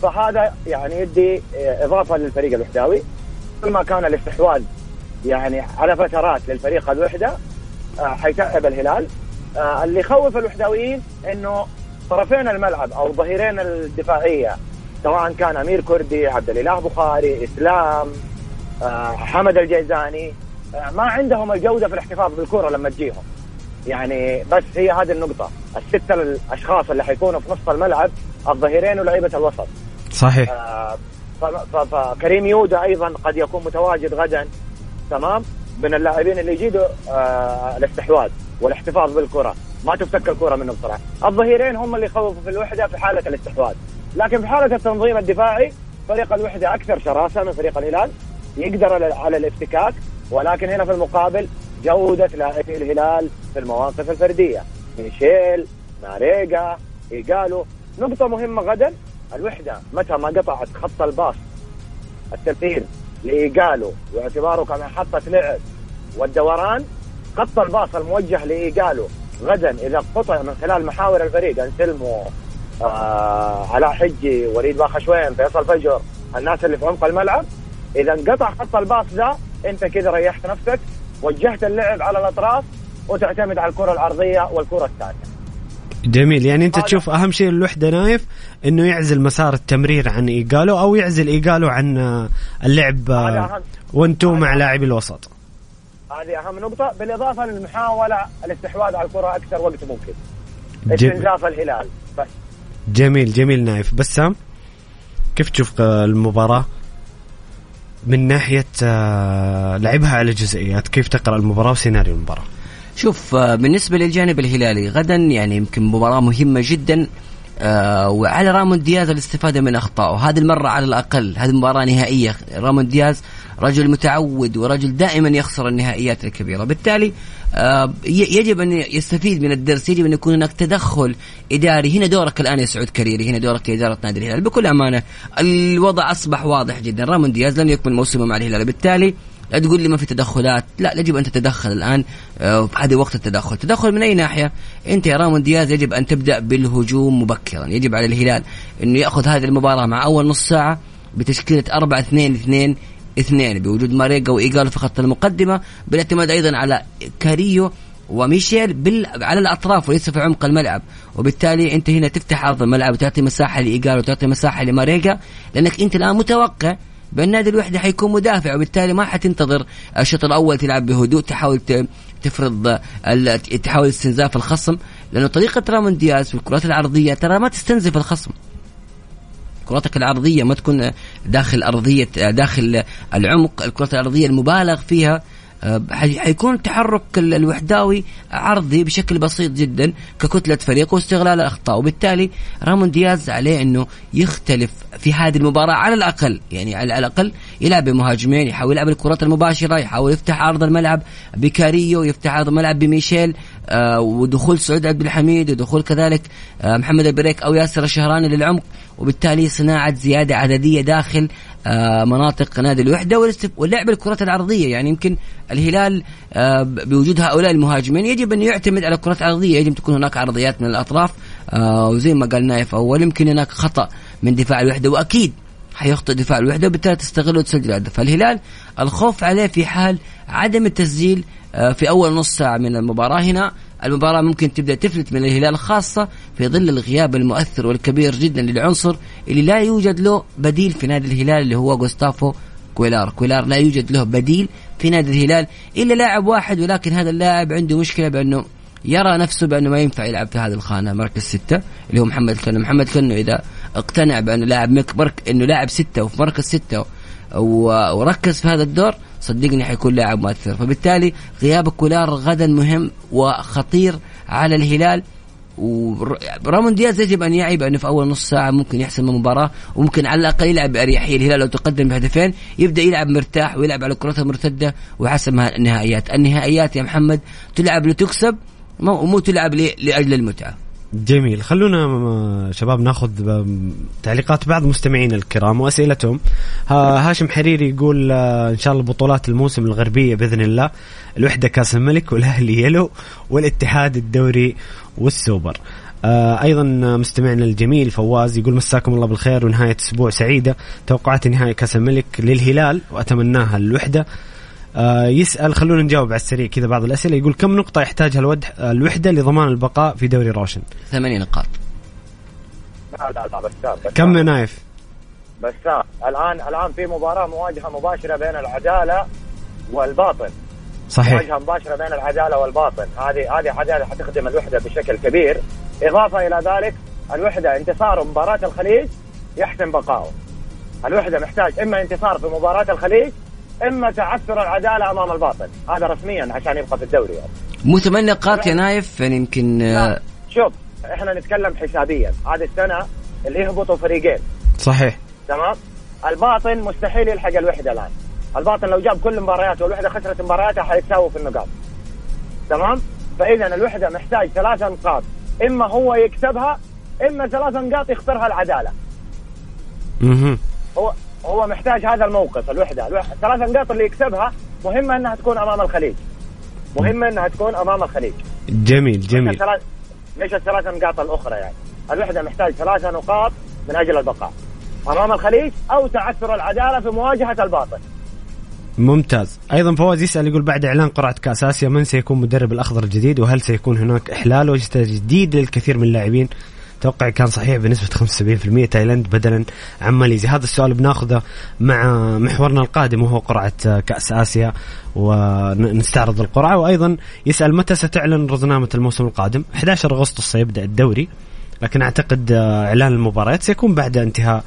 فهذا يعني يدي إضافة للفريق الوحداوي. كل ما كان الاستحواذ يعني على فترات للفريق الوحدة آه، حيتعب الهلال. آه، اللي يخوف الوحداويين إنه طرفين الملعب أو ظهيرين الدفاعية سواء كان أمير كردي عبد الإله بخاري إسلام آه، حمد الجيزاني آه، ما عندهم الجودة في الاحتفاظ بالكرة لما تجيهم. يعني بس هي هذه النقطة. الستة الأشخاص اللي حيكونوا في نص الملعب الظهيرين ولاعيبه الوسط. صحيح. آه، فكريم يودا أيضا قد يكون متواجد غدا. تمام؟ من اللاعبين اللي يجيدوا آه الاستحواذ والاحتفاظ بالكرة. ما تفتك الكره منه بسرعة الظهيرين هم اللي يخوفوا في الوحدة في حالة الاستحواذ. لكن في حالة التنظيم الدفاعي فريق الوحدة أكثر شراسة من فريق الهلال. يقدر على- الافتكاك. ولكن هنا في المقابل جودة لاعبي الهلال في المواقف الفردية. ميشيل ماريجا إيجالو. نقطة مهمة غدا. الوحدة متى ما قطعت خط الباص. التمثيل لإيجالو. واعتباره كمحطة لعب. والدوران خط الباص الموجه لإيجالو. غدا إذا قطع من خلال محاور الفريق أنسلمو آه علاء حجي وليد باخشوين فيصل فجر الناس اللي في عمق الملعب. إذا انقطع خط الباص ذا أنت كذا ريحت نفسك وجهت اللعب على الأطراف وتعتمد على الكرة العرضية والكرة الثانية. جميل. يعني أنت تشوف أهم شيء الوحده نايف إنه يعزل مسار التمرير عن إيجالو أو يعزل إيجالو عن آه، اللعب آه،. وأنتو مع. لاعبي الوسط. هذه أهم نقطة. بالإضافة للمحاولة الاستحواذ على الكرة أكثر وقت ممكن. استنزاف الهلال. بس. جميل جميل نايف. بسام كيف تشوف المباراة من ناحية آه، لعبها على جزئيات كيف تقرأ المباراة وسيناريو المباراة؟ شوف آه، بالنسبة للجانب الهلالي غدا يعني يمكن مباراة مهمة جدا. آه وعلى رامون دياز الاستفادة من أخطائه هذه المرة على الأقل هذه مباراة نهائية. رامون دياز رجل متعود ورجل دائما يخسر النهائيات الكبيرة. بالتالي آه يجب أن يستفيد من الدرس يجب أن يكون هناك تدخل إداري. هنا دورك الآن يا سعود كريري هنا دورك كإدارة نادي الهلال. بكل أمانة الوضع أصبح واضح جدا. رامون دياز لن يكمل موسمه مع الهلال. بالتالي لا تقول لي ما في تدخلات. لا يجب أن تتدخل الآن آه، هذه وقت التدخل. تدخل من أي ناحية؟ أنت يا رامون دياز يجب أن تبدأ بالهجوم مبكرا. يجب على الهلال إنه يأخذ هذه المباراة مع أول نص ساعة بتشكيلة 4 2 2 اثنين بوجود ماريجا وايجالو في خط المقدمة بالاعتماد أيضا على كاريو وميشيل بال... على الأطراف وليس في عمق الملعب. وبالتالي أنت هنا تفتح أرض الملعب وتعطي مساحة لايجالو وتعطي مساحة لماريجا لأنك أنت الآن متوقع بأن نادي الوحدة حيكون مدافع وبالتالي ما حتنتظر الشوط الأول تلعب بهدوء تحاول تفرض تحاول استنزاف الخصم لأنه طريقة رامون دياز في الكرات العرضية ترى ما تستنزف الخصم. كرتك العرضية ما تكون داخل أرضية داخل العمق الكرات العرضية المبالغ فيها حيكون تحرك الوحداوي عرضي بشكل بسيط جدا ككتلة فريق واستغلال الاخطاء وبالتالي رامون دياز عليه أنه يختلف في هذه المباراة على الأقل يعني على الأقل يلعب بمهاجمين يحاول يلعب الكرات المباشرة يحاول يفتح عرض الملعب بكاريو يفتح عرض الملعب بميشيل آه ودخول سعود عبد الحميد ودخول كذلك آه محمد البريك أو ياسر الشهراني للعمق. وبالتالي صناعة زيادة عددية داخل مناطق نادي الوحدة واللعب الكرات العرضية. يعني يمكن الهلال آه بوجود هؤلاء المهاجمين يجب أن يعتمد على الكرات العرضية. يجب تكون هناك عرضيات من الأطراف. آه وزي ما قال نايف أول يمكن هناك خطأ من دفاع الوحدة وأكيد حيخطئ دفاع الوحدة وبالتالي تستغل وتسجل هدف. فالهلال الخوف عليه في حال عدم التسجيل آه، في أول نص ساعة من المباراة هنا. المباراة ممكن تبدأ تفلت من الهلال خاصة في ظل الغياب المؤثر والكبير جدا للعنصر اللي لا يوجد له بديل في نادي الهلال اللي هو جوستافو كويلار. كويلار لا يوجد له بديل في نادي الهلال إلا لاعب واحد ولكن هذا اللاعب عنده مشكلة بأنه يرى نفسه بأنه ما ينفع يلعب في هذه الخانة مركز ستة اللي هو محمد كنو، محمد كنو إذا اقتنع بأنه لاعب مرك إنه لاعب ستة وفي مركز ستة وركز في هذا الدور صدقني حيكون لاعب مؤثر. فبالتالي غياب كولار غدا مهم وخطير على الهلال. ورامون دياز يجب أن يعي بانه في أول نص ساعة ممكن يحسم المباراة وممكن على الأقل يلعب بأريحية. الهلال لو تقدم بهدفين يبدأ يلعب مرتاح ويلعب على الكرات المرتده وحسم النهائيات، النهائيات يا محمد تلعب لتكسب ومو تلعب لأجل المتعة. جميل. خلونا شباب ناخذ تعليقات بعض مستمعينا الكرام وأسئلتهم. هاشم حريري يقول آه، إن شاء الله بطولات الموسم الغربية بإذن الله. الوحدة كأس الملك والأهلي يلو والاتحاد الدوري والسوبر. آه أيضا مستمعنا الجميل فواز يقول مساكم الله بالخير ونهاية أسبوع سعيدة. توقعات نهائي كأس الملك للهلال وأتمناها للوحده آه يسأل خلونا نجاوب على السريع كذا بعض الأسئلة. يقول كم نقطة يحتاجها الود... الوحدة لضمان البقاء في دوري روشن؟ ثمانية نقاط. لا لا لا بسام كم يا نايف؟ بسام الآن الآن في مباراة مواجهة مباشرة بين العدالة والباطن. صحيح. مواجهة مباشرة بين العدالة والباطن. هذه هذه عدالة حتخدم الوحدة بشكل كبير. إضافة إلى ذلك الوحدة انتصار مباراة الخليج يحسم بقائه. الوحدة محتاج إما انتصار في مباراة الخليج إما تعثر العدالة أمام الباطل. هذا رسميا عشان يبقى في الدوري يعني. مو ثمان نقاط يا نايف يعني يمكن آه، شوف إحنا نتكلم حسابيا. هذه السنة اللي يهبطوا فريقين. صحيح. تمام؟ الباطن مستحيل يلحق الوحدة الآن. الباطن لو جاب كل مبارياته والوحدة خسرت مبارياتها حيتساووا في النقاط. تمام؟ فاذا الوحدة محتاج ثلاث نقاط. إما هو يكسبها إما ثلاث نقاط يخسرها العدالة. أها هو هو محتاج هذا الموقف الوحدة الثلاث نقاط اللي يكسبها مهمه إنها تكون أمام الخليج. مهمه إنها تكون أمام الخليج. جميل جميل. ليش الثلاث نقاط الأخرى يعني. الوحدة محتاج ثلاثة نقاط من أجل البقاء. أمام الخليج أو تعثر العدالة في مواجهة الباطن. ممتاز. أيضا فواز يسأل يقول بعد إعلان قرعة كاس اسيا من سيكون مدرب الأخضر الجديد؟ وهل سيكون هناك إحلال وتجديد للكثير من اللاعبين؟ توقعي كان صحيح بنسبة 75% تايلاند بدلا عن ماليزيا. هذا السؤال بناخذه مع محورنا القادم وهو قرعة كأس آسيا ونستعرض القرعة. وأيضا يسأل متى ستعلن رزنامة الموسم القادم؟ 11 أغسطس سيبدأ الدوري لكن أعتقد إعلان المباريات سيكون بعد انتهاء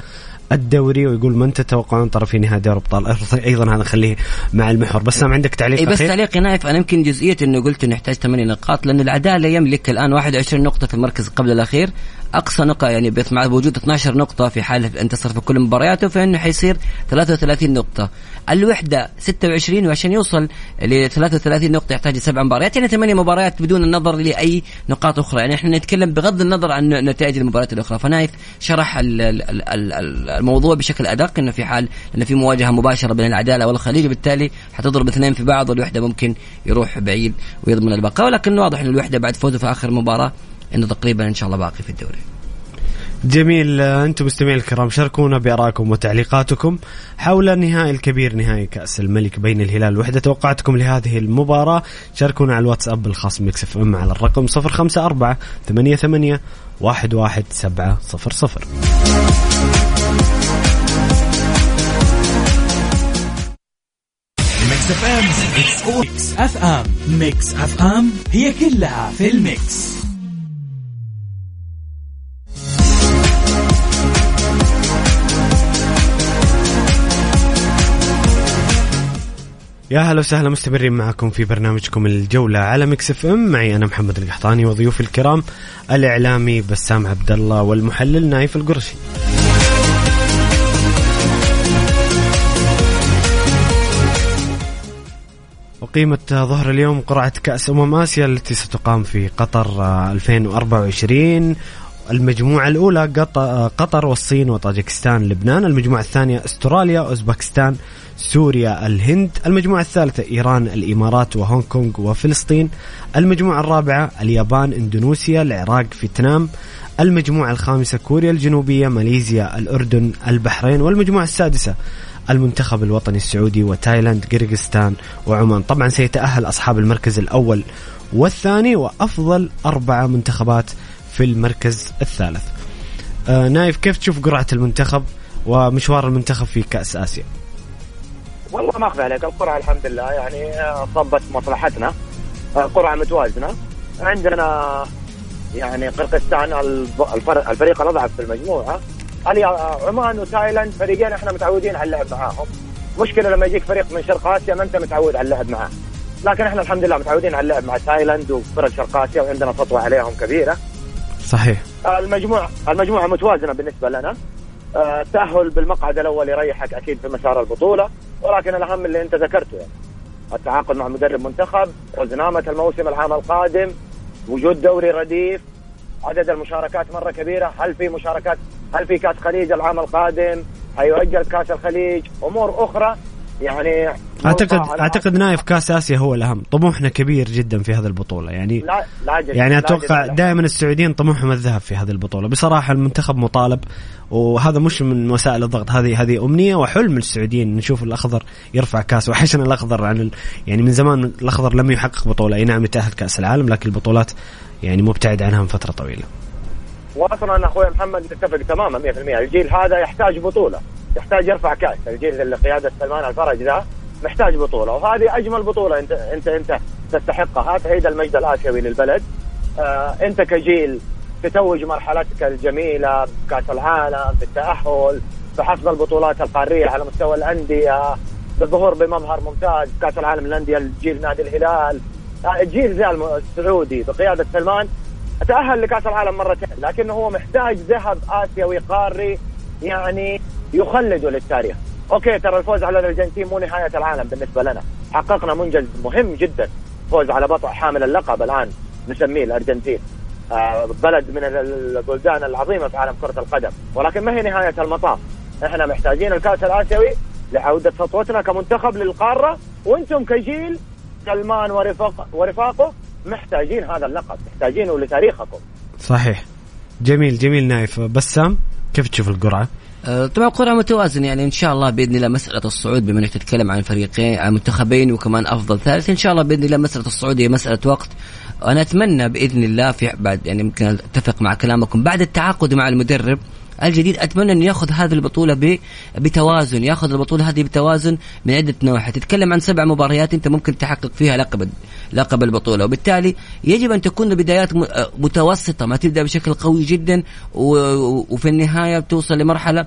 الدوري ويقول من تتوقعون طرفي نهائي دوري أبطال أيضا هذا نخليه مع المحور. بس سام عندك تعليق إيه بس تعليق نايف أنا يمكن جزئية إنه قلت إنه يحتاج 8 نقاط لأن العدالة يملك الآن 21 نقطة في المركز قبل الأخير. أقصى نقطة يعني مع وجود 12 نقطة في حال انتصر في كل مبارياته فإنه حيصير 33 نقطة. الوحدة 26 وعشان يوصل ل 33 نقطة يحتاج سبع مباريات يعني ثمانية مباريات بدون النظر لأي نقاط أخرى. يعني إحنا نتكلم بغض النظر عن نتائج المباريات الأخرى. فنايف شرح الموضوع بشكل أدق إنه في حال إنه في مواجهة مباشرة بين العدالة والخليج وبالتالي حتضرب اثنين في بعض والوحدة ممكن يروح بعيد ويضمن البقاء. ولكن واضح إن الوحدة بعد فوزه في آخر مباراة انه تقريبا إن شاء الله باقي في الدوري. جميل أنتم مستمعين الكرام شاركونا بارائكم وتعليقاتكم حول النهائي الكبير نهائي كأس الملك بين الهلال والوحده توقعاتكم لهذه المباراة. شاركونا على الواتساب الخاص Mix FM على الرقم 054 88 11700 Mix FM Mix FM. Mix FM هي كلها في ال mix. يا هلا وسهلا مستمرين معكم في برنامجكم الجولة على Mix FM. معي أنا محمد القحطاني وضيوفي الكرام الإعلامي بسام عبد الله والمحلل نايف القرشي. وقيمة ظهر اليوم قرعة كأس أمم آسيا التي ستقام في قطر 2024 المجموعة الأولى قطر والصين وطاجكستان لبنان. المجموعة الثانية أستراليا أوزبكستان سوريا الهند المجموعة الثالثة إيران الإمارات وهونغ كونغ وفلسطين المجموعة الرابعة اليابان إندونيسيا العراق فيتنام المجموعة الخامسة كوريا الجنوبية ماليزيا الأردن البحرين والمجموعة السادسة المنتخب الوطني السعودي وتايلاند قرغستان وعمان. طبعا سيتأهل أصحاب المركز الأول والثاني وأفضل أربعة منتخبات في المركز الثالث. آه نايف كيف تشوف قرعة المنتخب ومشوار المنتخب في كأس آسيا؟ والله ما اخفى عليك. القرعة الحمد لله يعني صبت مصلحتنا. قرعة متوازنة. عندنا يعني قرقستان الفريق الأضعف في المجموعة. عمان وتايلاند فريقين إحنا متعودين على اللعب معاهم. مشكلة لما يجيك فريق من شرق آسيا ما أنت متعود على اللعب معاه. لكن إحنا الحمد لله متعودين على اللعب مع تايلاند وفرق شرق آسيا وعندنا سطوة عليهم كبيرة. صحيح. المجموعة المجموعة متوازنة بالنسبة لنا. التاهل آه، بالمقعد الأول يريحك أكيد في مسار البطولة. ولكن الأهم اللي أنت ذكرته يعني التعاقد مع مدرب منتخب ورزنامة الموسم العام القادم وجود دوري رديف عدد المشاركات مرة كبيرة هل في مشاركات هل في كأس خليج العام القادم؟ حيؤجل كأس الخليج أمور أخرى. يعني اعتقد أعتقد نايف كاس آسيا هو الأهم. طموحنا كبير جدا في هذه البطولة. يعني لا لا جد يعني أتوقع دائما السعوديين طموحهم الذهب في هذه البطولة. بصراحة المنتخب مطالب وهذا مش من وسائل الضغط. هذه هذه أمنية وحلم السعوديين نشوف الأخضر يرفع كاس. وحشنا الأخضر عن ال... يعني من زمان الأخضر لم يحقق بطولة. أي نعم يتأهل كأس العالم لكن البطولات يعني مبتعد عنها من فترة طويلة. واصلا أخوي محمد نتفق تماما 100% الجيل هذا يحتاج بطولة. يحتاج يرفع كاس. الجيل اللي قيادة سلمان الفرج ذا محتاج بطولة وهذه أجمل بطولة انت انت أنت تستحقها. تعيد المجد الاسيوي للبلد. آه أنت كجيل تتوج مرحلتك الجميلة بكأس العالم بالتاهل بحصد البطولات القارية على مستوى الأندية بالظهور بمظهر ممتاز كأس العالم للأندية الجيل نادي الهلال. آه الجيل ذا السعودي بقيادة سلمان تأهل لكأس العالم مرتين لكنه هو محتاج ذهب آسيوي قاري يعني يخلده للتاريخ. okay ترى الفوز على الأرجنتين مو نهاية العالم بالنسبة لنا. حققنا منجز مهم جدا. فوز على بطل حامل اللقب الآن نسميه الأرجنتين. آه بلد من البلدان العظيمة في عالم كرة القدم. ولكن ما هي نهاية المطاف؟ إحنا محتاجين الكأس الآسيوي لعودة سطوتنا كمنتخب للقارة. وأنتم كجيل سلمان ورفاق ورفاقه محتاجين هذا اللقب. محتاجينه لتاريخكم. صحيح. جميل جميل نايف. بسام كيف تشوف القرعة؟ أه، طبعا قرعه متوازنة يعني إن شاء الله بإذن الله مسألة الصعود بما إنك تتكلم عن فريقين عن منتخبين وكمان أفضل ثالث إن شاء الله بإذن الله مسألة الصعود هي مسألة وقت. وأنا أتمنى بإذن الله في بعد يعني يمكن أتفق مع كلامكم بعد التعاقد مع المدرب الجديد أتمنى انه ياخذ هذه البطولة بتوازن ياخذ البطولة هذه بتوازن من عدة نواحي. تتكلم عن سبع مباريات أنت ممكن تحقق فيها لقب لقب البطولة. وبالتالي يجب أن تكون بدايات متوسطة ما تبدأ بشكل قوي جدا وفي النهاية توصل لمرحلة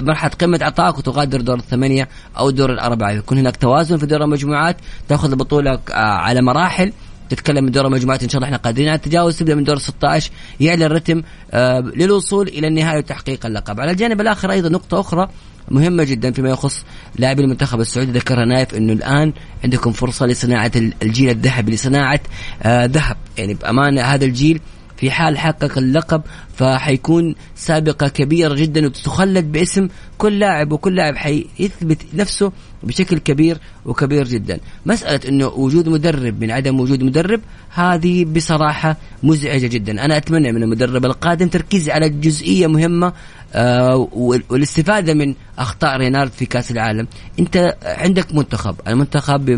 مرحلة قمة عطائك وتغادر دور الثمانية أو دور الأربعة. يكون هناك توازن في دور المجموعات تأخذ البطولة على مراحل. تتكلم من دور المجموعات إن شاء الله إحنا قادرين. على التجاوز تبدأ من دور 16 يعلى الرتم آه للوصول إلى النهاية وتحقيق اللقب. على الجانب الآخر أيضا نقطة أخرى مهمة جدا فيما يخص لاعبي المنتخب السعودي. ذكرها نايف إنه الآن عندكم فرصة لصناعة الجيل الذهبي لصناعة آه ذهب. يعني بأمانة هذا الجيل في حال حقق اللقب فحيكون سابقة كبيرة جدا وتخلد باسم كل لاعب وكل لاعب حيثبت نفسه بشكل كبير وكبير جدا. مسألة أنه وجود مدرب من عدم وجود مدرب هذه بصراحة مزعجة جدا. أنا أتمنى من المدرب القادم تركيز على جزئية مهمة آه والاستفادة من أخطاء رينارد في كأس العالم. أنت عندك منتخب المنتخب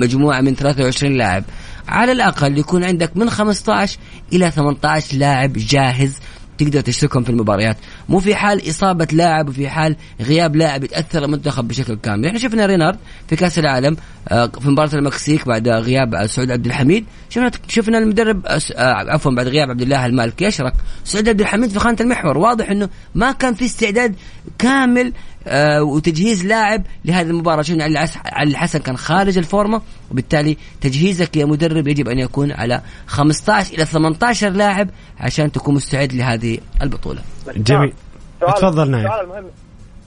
مجموعة من 23 لاعب. على الأقل يكون عندك من 15 إلى 18 لاعب جاهز تقدر تشتركهم في المباريات. مو في حال إصابة لاعب وفي حال غياب لاعب يتأثر المنتخب بشكل كامل. إحنا شفنا رينارد في كأس العالم آه، في مباراة المكسيك بعد غياب سعود عبد الحميد. شفنا شفنا المدرب آه، عفوا بعد غياب عبد الله المالكي يشرك سعود عبد الحميد في خانة المحور. واضح إنه ما كان في استعداد كامل آه، وتجهيز لاعب لهذه المباراة. شفنا علي الحسن كان خارج الفورمة وبالتالي تجهيزك يا مدرب يجب أن يكون على 15 إلى 18 لاعب عشان تكون مستعد لهذه البطولة. جميل. تفضل نايف السؤال المهم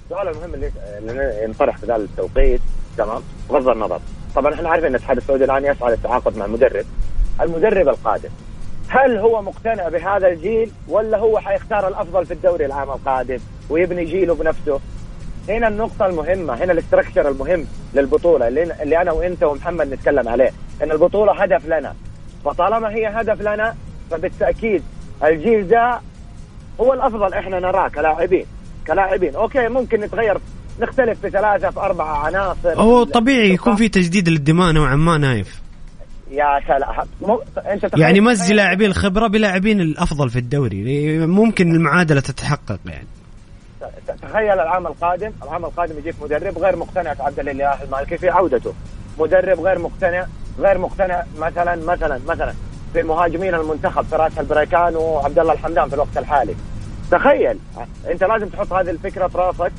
السؤال المهم اللي ينطرح في ذا التوقيت. تمام؟ بغض النظر. طبعا إحنا عارفين إن الاتحاد السعودي الآن يسعى للتعاقد مع المدرب. المدرب القادم. هل هو مقتنع بهذا الجيل ولا هو حيختار الأفضل في الدوري العام القادم ويبني جيله بنفسه؟ هنا النقطة المهمة هنا ال structure المهم للبطولة اللي, اللي أنا وأنت ومحمد نتكلم عليه. إن البطولة هدف لنا. فطالما هي هدف لنا فبالتأكيد الجيل ده هو الأفضل إحنا نراه كلاعبين. كلاعبين. okay ممكن نتغير نختلف في ثلاثة في أربعة عناصر. هو طبيعي يكون في تجديد للدماء نوعا ما نايف. يا سلام. أنت يعني مزج لاعبين الخبرة بلاعبين الأفضل في الدوري. ممكن المعادلة تتحقق يعني. تخيل العام القادم. العام القادم يجيك مدرب غير مقتنع عبد الاله المالكي في عودته. مدرب غير مقتنع غير مقتنع مثلا مثلا مثلا. في مهاجمين المنتخب فراس البريكان وعبد الله الحمدان في الوقت الحالي. تخيل انت لازم تحط هذه الفكرة في راسك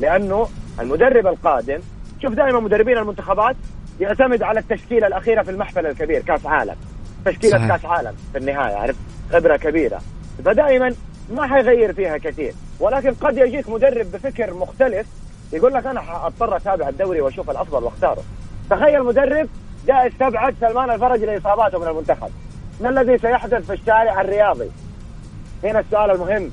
لأنه المدرب القادم شوف دائما مدربين المنتخبات يعتمد على التشكيلة الأخيرة في المحفل الكبير كأس عالم. تشكيلة صحيح. كأس عالم في النهاية عرفت؟ خبرة كبيرة. فدائما ما حيغير فيها كثير. ولكن قد يجيك مدرب بفكر مختلف يقول لك أنا اضطر أتابع الدوري وأشوف الأفضل وأختاره. تخيل مدرب جاء استبعد سلمان الفرج لإصاباته من المنتخب. ما الذي سيحدث في الشارع الرياضي؟ هنا السؤال المهم.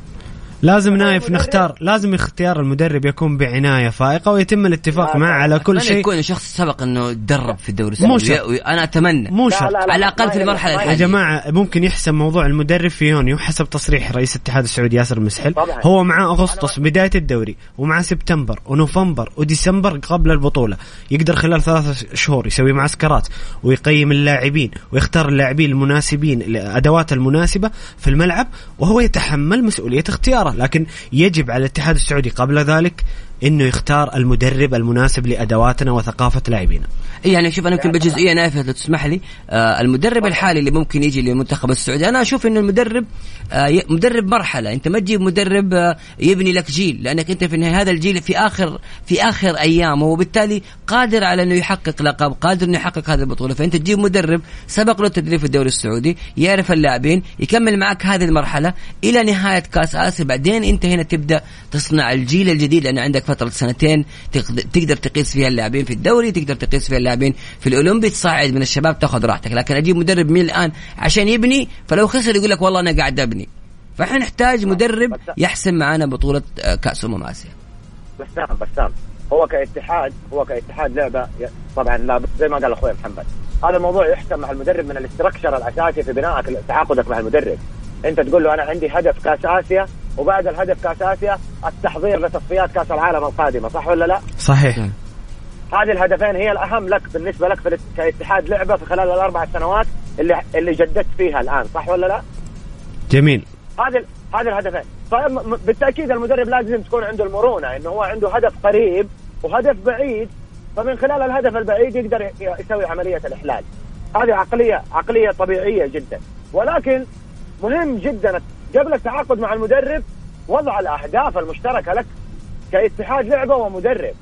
لازم نايف نختار لازم اختيار المدرب يكون بعناية فائقة ويتم الاتفاق معه على كل شيء. يكون شخص سبق إنه تدرب في الدوري السعودي. أنا أتمنى. مو شرط. على الأقل في المرحلة الحالية. يا جماعة ممكن يحسم موضوع المدرب في يونيو حسب تصريح رئيس الاتحاد السعودي ياسر المسحل هو مع أغسطس بداية الدوري ومع سبتمبر ونوفمبر وديسمبر قبل البطولة. يقدر خلال ثلاثة شهور يسوي معسكرات ويقيم اللاعبين ويختار اللاعبين المناسبين الادوات المناسبة في الملعب وهو يتحمل مسؤولية اختياره. لكن يجب على الاتحاد السعودي قبل ذلك إنه يختار المدرب المناسب لأدواتنا وثقافة لاعبينا. يعني شوف أنا يمكن بجزئية نافذة تسمح لي. آه المدرب الحالي اللي ممكن يجي للمنتخب السعودي أنا أشوف إنه المدرب آه مدرب مرحلة. أنت ما تجيب مدرب آه يبني لك جيل لأنك أنت في النهاية هذا الجيل في اخر في آخر ايامه وبالتالي قادر على إنه يحقق لقب قادر إنه يحقق هذه البطولة. فأنت تجيب مدرب سبق له التدريب في الدوري السعودي يعرف اللاعبين يكمل معك هذه المرحلة إلى نهاية كأس آسيا. بعدين أنت هنا تبدأ تصنع الجيل الجديد لأن عندك فترة سنتين تقدر تقيس فيها اللاعبين في الدوري تقدر تقيس فيها اللاعبين في الاولمبي تصعد من الشباب تاخذ راحتك. لكن أجيب مدرب من الآن عشان يبني فلو خسر يقول لك والله أنا قاعد أبني. فإحنا نحتاج مدرب يحسم معنا بطولة آه، كأس أمم آسيا. بسام بسام هو كاتحاد هو كاتحاد لعبة طبعا لا زي ما قال أخوي محمد. هذا الموضوع يحسم مع المدرب من ال structure الأساسي في بنائك تعاقدك مع المدرب. أنت تقول له أنا عندي هدف كأس آسيا وبعد الهدف كاس آسيا التحضير لتصفيات كاس العالم القادمة صح ولا لا؟ صحيح. هذه الهدفين هي الأهم لك بالنسبة لك في كاتحاد لعبة في خلال الأربع سنوات اللي اللي جددت فيها الآن صح ولا لا؟ جميل. هذه هذه الهدفين. فبالتاكيد المدرب لازم تكون عنده المرونة إنه هو عنده هدف قريب وهدف بعيد فمن خلال الهدف البعيد يقدر يسوي عملية الإحلال. هذه عقليه عقلية طبيعية جدا. ولكن مهم جدا قبل التعاقد مع المدرب وضع الأهداف المشتركة لك كاتحاد لعبة ومدرب.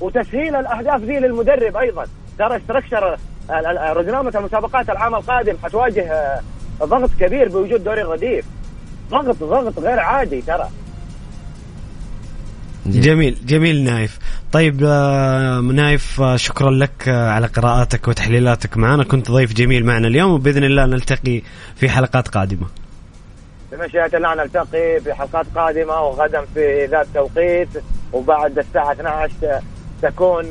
وتسهيل الأهداف ذي للمدرب أيضا. ترى structure رزنامة المسابقات العام القادم حتواجه آه، ضغط كبير بوجود دوري الرديف. ضغط ضغط غير عادي ترى. جميل جميل نايف. طيب آه، نايف آه، شكرا لك على قراءاتك وتحليلاتك معنا. كنت ضيف جميل معنا اليوم وبإذن الله نلتقي في حلقات قادمة. بمشيئة الله نلتقي في حلقات قادمة وغدا في ذات توقيت وبعد الساعة 12 تكون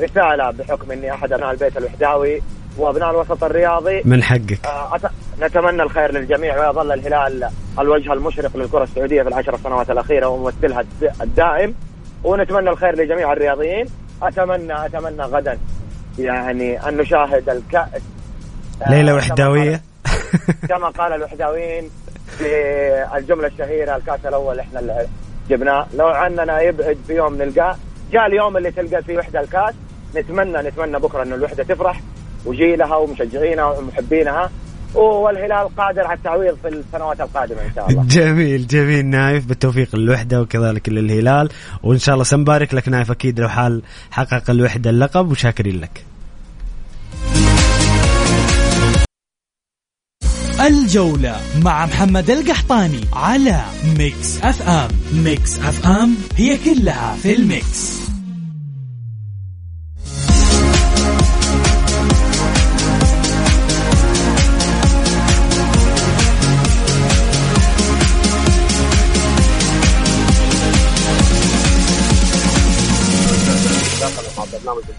رسالة بحكم إني أحد أبناء البيت الوحداوي وأبناء الوسط الرياضي. من حقك. آه، أت- نتمنى الخير للجميع ويظل الهلال الوجه المشرق للكرة السعودية في العشر سنوات الأخيرة وممثلها الد- الدائم. ونتمنى الخير لجميع الرياضيين. أتمنى أتمنى غدا يعني أن نشاهد الكأس آه، ليله كما قال- الوحداويين في الجملة الشهيرة الكأس الأول إحنا اللي جبناه. لو عننا يبعد في يوم نلقاه جاء اليوم اللي تلقى فيه وحدة الكأس. نتمنى نتمنى بكرة إنه الوحدة تفرح وجيلها ومشجعينها ومحبينها. والهلال قادر على التعويض في السنوات القادمة إن شاء الله. جميل جميل نايف. بالتوفيق للوحدة وكذلك للهلال. وإن شاء الله سنبارك لك نايف أكيد لو حال حقق الوحدة اللقب وشاكرين لك. الجولة مع محمد القحطاني على Mix FM. Mix FM هي كلها في ال mix.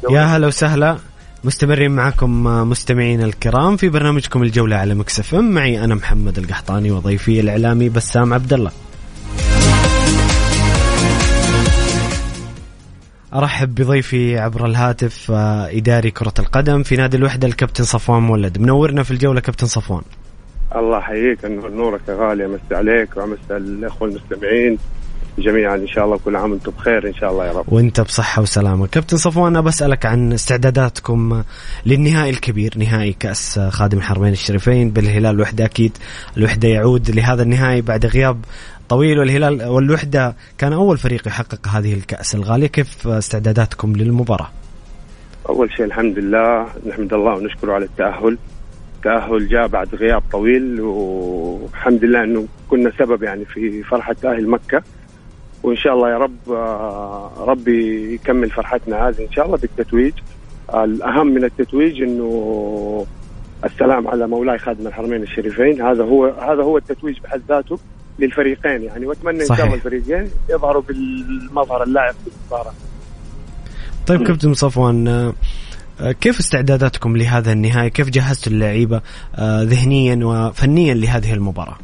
يا هلا وسهلا. مستمرين معكم مستمعين الكرام في برنامجكم الجولة على مكسف معي أنا محمد القحطاني وضيفي الإعلامي بسام عبد الله. أرحب بضيفي عبر الهاتف آه، إداري كرة القدم في نادي الوحدة الكابتن صفوان مولد. منورنا في الجولة كابتن صفوان. الله يحييك نورك يا غالي. امسي عليك وامسي الأخوة المستمعين. جميعا إن شاء الله كل عام وأنتم بخير إن شاء الله يا رب. وأنت بصحة وسلامة. كابتن صفوان أنا بسألك عن استعداداتكم للنهائي الكبير نهائي كأس خادم الحرمين الشريفين بالهلال. الوحدة أكيد الوحدة يعود لهذا النهائي بعد غياب طويل. والهلال والوحدة كان أول فريق يحقق هذه الكأس الغالية. كيف استعداداتكم للمباراة؟ أول شيء الحمد لله نحمد الله ونشكره على التأهل. التاهل جاء بعد غياب طويل والحمد لله إنه كنا سبب يعني في فرحة أهل مكة. وإن شاء الله يا رب آه، ربي يكمل فرحتنا هذه إن شاء الله بالتتويج. الأهم من التتويج إنه السلام على مولاي خادم الحرمين الشريفين. هذا هو هذا هو التتويج بحد ذاته للفريقين يعني. وأتمنى إن صحيح. شاء الله الفريقين يظهروا بالمظهر اللاعب في المباراة. طيب كابتن صفوان آه، آه، كيف استعداداتكم لهذا النهائي؟ كيف جهزتوا اللعيبة آه، ذهنيا وفنيا لهذه المباراة؟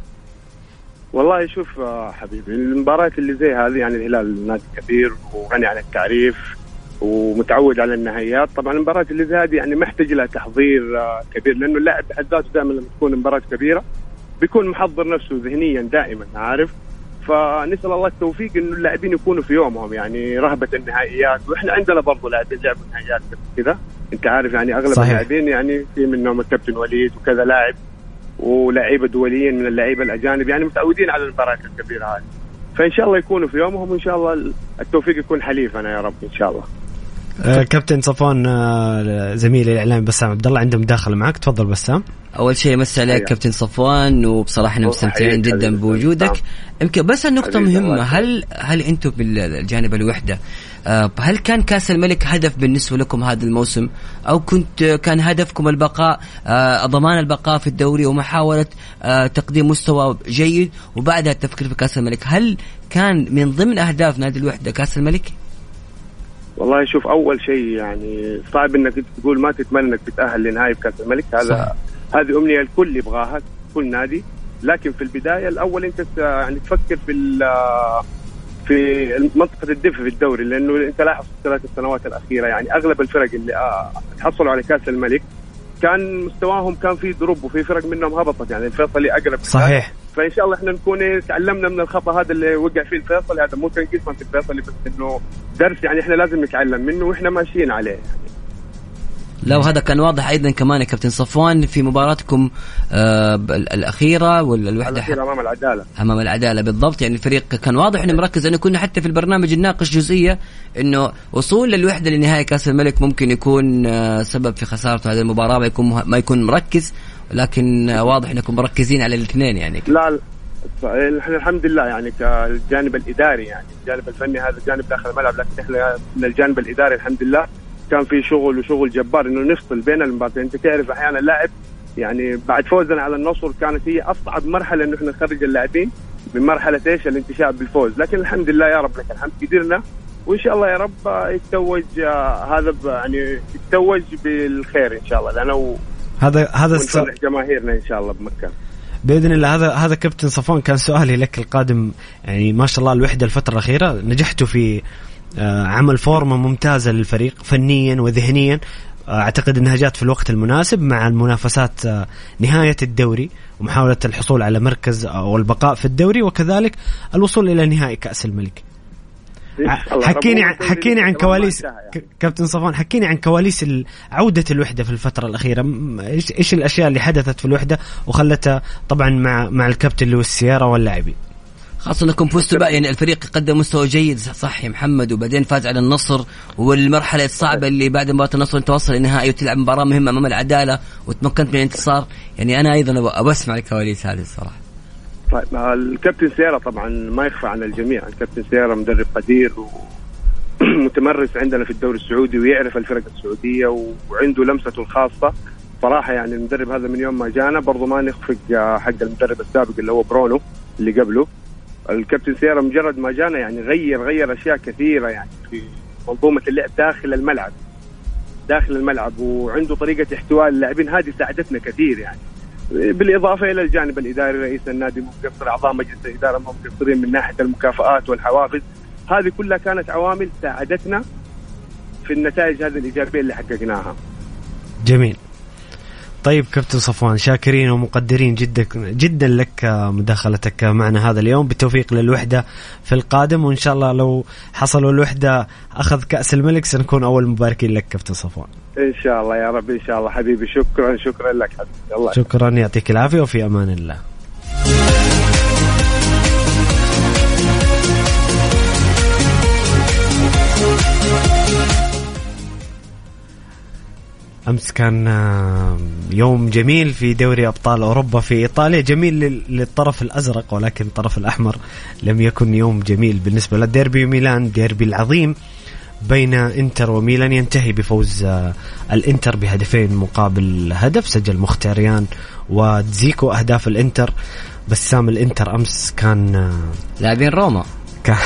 والله شوف حبيبي المباريات اللي زي هذه يعني الهلال نادي كبير وغني عن التعريف ومتعود على النهائيات. طبعا المباريات اللي زي هذه يعني محتاج لها تحضير آه، كبير لأنه اللاعب بحد ذاته دائما لما تكون مباراه كبيرة بيكون محضر نفسه ذهنيا دائما عارف؟ فنسأل الله التوفيق إنه اللاعبين يكونوا في يومهم يعني رهبة النهائيات. وإحنا عندنا برضه لاعبين لعبوا نهائيات كذا. أنت عارف يعني أغلب. اللاعبين يعني في منهم الكابتن وليد وكذا لاعب. ولاعيبة دوليين من اللعيبة الأجانب يعني متعودين على المباريات الكبيرة هذه فإن شاء الله يكونوا في يومهم وإن شاء الله التوفيق يكون حليفنا يا رب إن شاء الله آه، كابتن صفوان آه، زميلي الاعلامي بسام عبد الله عنده مداخله معك تفضل بسام أول شيء مسي عليك حياك. كابتن صفوان وبصراحة إحنا مستمتعين جدا. بوجودك نعم. يمكن بس النقطه مهمة. هل هل أنتم بالجانب الوحدة آه، هل كان كأس الملك هدف بالنسبة لكم هذا الموسم؟ أو كنت كان هدفكم البقاء آه، ضمان البقاء في الدوري ومحاولة آه، تقديم مستوى جيد وبعدها التفكير في كأس الملك. هل كان من ضمن اهداف نادي الوحدة كأس الملك؟ والله شوف أول شيء يعني صعب إنك أنت تقول ما تتمنى إنك تتأهل لنهائي كأس الملك. هذا. هذه أمنية الكل يبغاها كل نادي. لكن في البداية الأول أنت ت- يعني تفكر في في منطقة الدفء في الدوري لأنه أنت لاحظ في الثلاث سنوات الأخيرة يعني أغلب الفرق اللي آه، تحصلوا على كأس الملك كان مستواهم كان في دروب وفي فرق منهم هبطت يعني الفيصلي أقرب. صحيح فإن شاء الله إحنا نكون إيه تعلمنا من الخطأ هذا اللي وقع فيه الفيصلي هذا مو تنقيصا في الفيصلي بس إنه درس يعني إحنا لازم نتعلم منه وإحنا ماشيين عليه لو هذا كان واضح أيضا كمان يا كابتن صفوان في مباراتكم آه الأخيرة والوحده الأخيرة أمام العدالة. أمام العدالة بالضبط. يعني الفريق كان واضح إنه مركز. انه كنا حتى في البرنامج نناقش جزئية إنه وصول للوحده لنهائي كأس الملك ممكن يكون آه سبب في خسارته هذه المباراة ما يكون ما يكون مركز. لكن آه واضح إنكم مركزين على الاثنين يعني. لا إحنا الحمد لله يعني كالجانب الإداري يعني الجانب الفني هذا جانب داخل الملعب لكن إحنا من الجانب الإداري الحمد لله. كان في شغل وشغل جبار إنه نفصل بين المباراتين. أنت تعرف أحيانا اللاعب يعني بعد فوزنا على النصر كانت هي أصعب مرحلة إنه إحنا نخرج اللاعبين من مرحلة إيش؟ الانتشاء بالفوز. لكن الحمد لله يا رب لك الحمد. قدرنا. وإن شاء الله يا رب يتوج هذا يعني يتوج بالخير إن شاء الله. لأنه هذا هذا جماهيرنا إن شاء الله بمكة. بإذن الله. هذا هذا كابتن صفوان كان سؤالي لك القادم. يعني ما شاء الله الوحدة الفترة الأخيرة نجحتوا في آه، عمل فورمة ممتازة للفريق فنيا وذهنيا آه، أعتقد إنها جات في الوقت المناسب مع المنافسات آه، نهاية الدوري ومحاولة الحصول على مركز أو البقاء في الدوري وكذلك الوصول إلى نهائي كأس الملك. حكيني عن حكيني عن كواليس يعني. كابتن صفوان حكيني عن كواليس عودة الوحدة في الفترة الأخيرة إيش إيش الأشياء اللي حدثت في الوحدة وخلتها طبعا مع مع الكابتن لويس سيارة واللاعبين خاصة انكم فزتوا بقى يعني الفريق قدم مستوى جيد صح يا محمد وبعدين فاز على النصر والمرحلة الصعبة اللي بعد مباراة النصر أنت وصل النهائي وتلعب مباراة مهمة أمام العدالة وتمكنت من الانتصار. يعني أنا أيضا ابى أسمع الكواليس هذه الصراحة. طيب الكابتن سيارة طبعا ما يخفى عن الجميع. الكابتن سيارة مدرب قدير ومتمرس عندنا في الدوري السعودي ويعرف الفرق السعودية وعنده لمسته الخاصة. صراحة يعني المدرب هذا من يوم ما جانا برضو ما نخفق حق المدرب السابق اللي هو برونو اللي قبله. الكابتن سيارة مجرد ما جانا يعني غير غير أشياء كثيرة يعني في منظومة اللعب داخل الملعب داخل الملعب وعنده طريقة احتواء اللاعبين هذه ساعدتنا كثير يعني بالإضافة إلى الجانب الإداري رئيس النادي مقصر أعضاء مجلس الإدارة مقصرين من ناحية المكافآت والحوافز هذه كلها كانت عوامل ساعدتنا في النتائج هذه الإيجابية اللي حققناها. جميل. طيب كابتن صفوان شاكرين ومقدرين جدا جدا لك مداخلتك معنا هذا اليوم بالتوفيق للوحدة في القادم وإن شاء الله لو حصلوا الوحدة أخذ كأس الملك سنكون أول مباركين لك كابتن صفوان. إن شاء الله يا رب إن شاء الله حبيبي شكرا شكرا لك حبيبي الله شكرا يعطيك العافية وفي أمان الله. أمس كان يوم جميل في دوري أبطال أوروبا في إيطاليا. جميل للطرف الأزرق ولكن الطرف الأحمر لم يكن يوم جميل بالنسبة للديربي ميلان. ديربي العظيم بين إنتر وميلان ينتهي بفوز آه، الإنتر بهدفين مقابل هدف. سجل مخيتاريان ودزيكو أهداف الإنتر. بسام الإنتر أمس كان آه، لاعبين روما.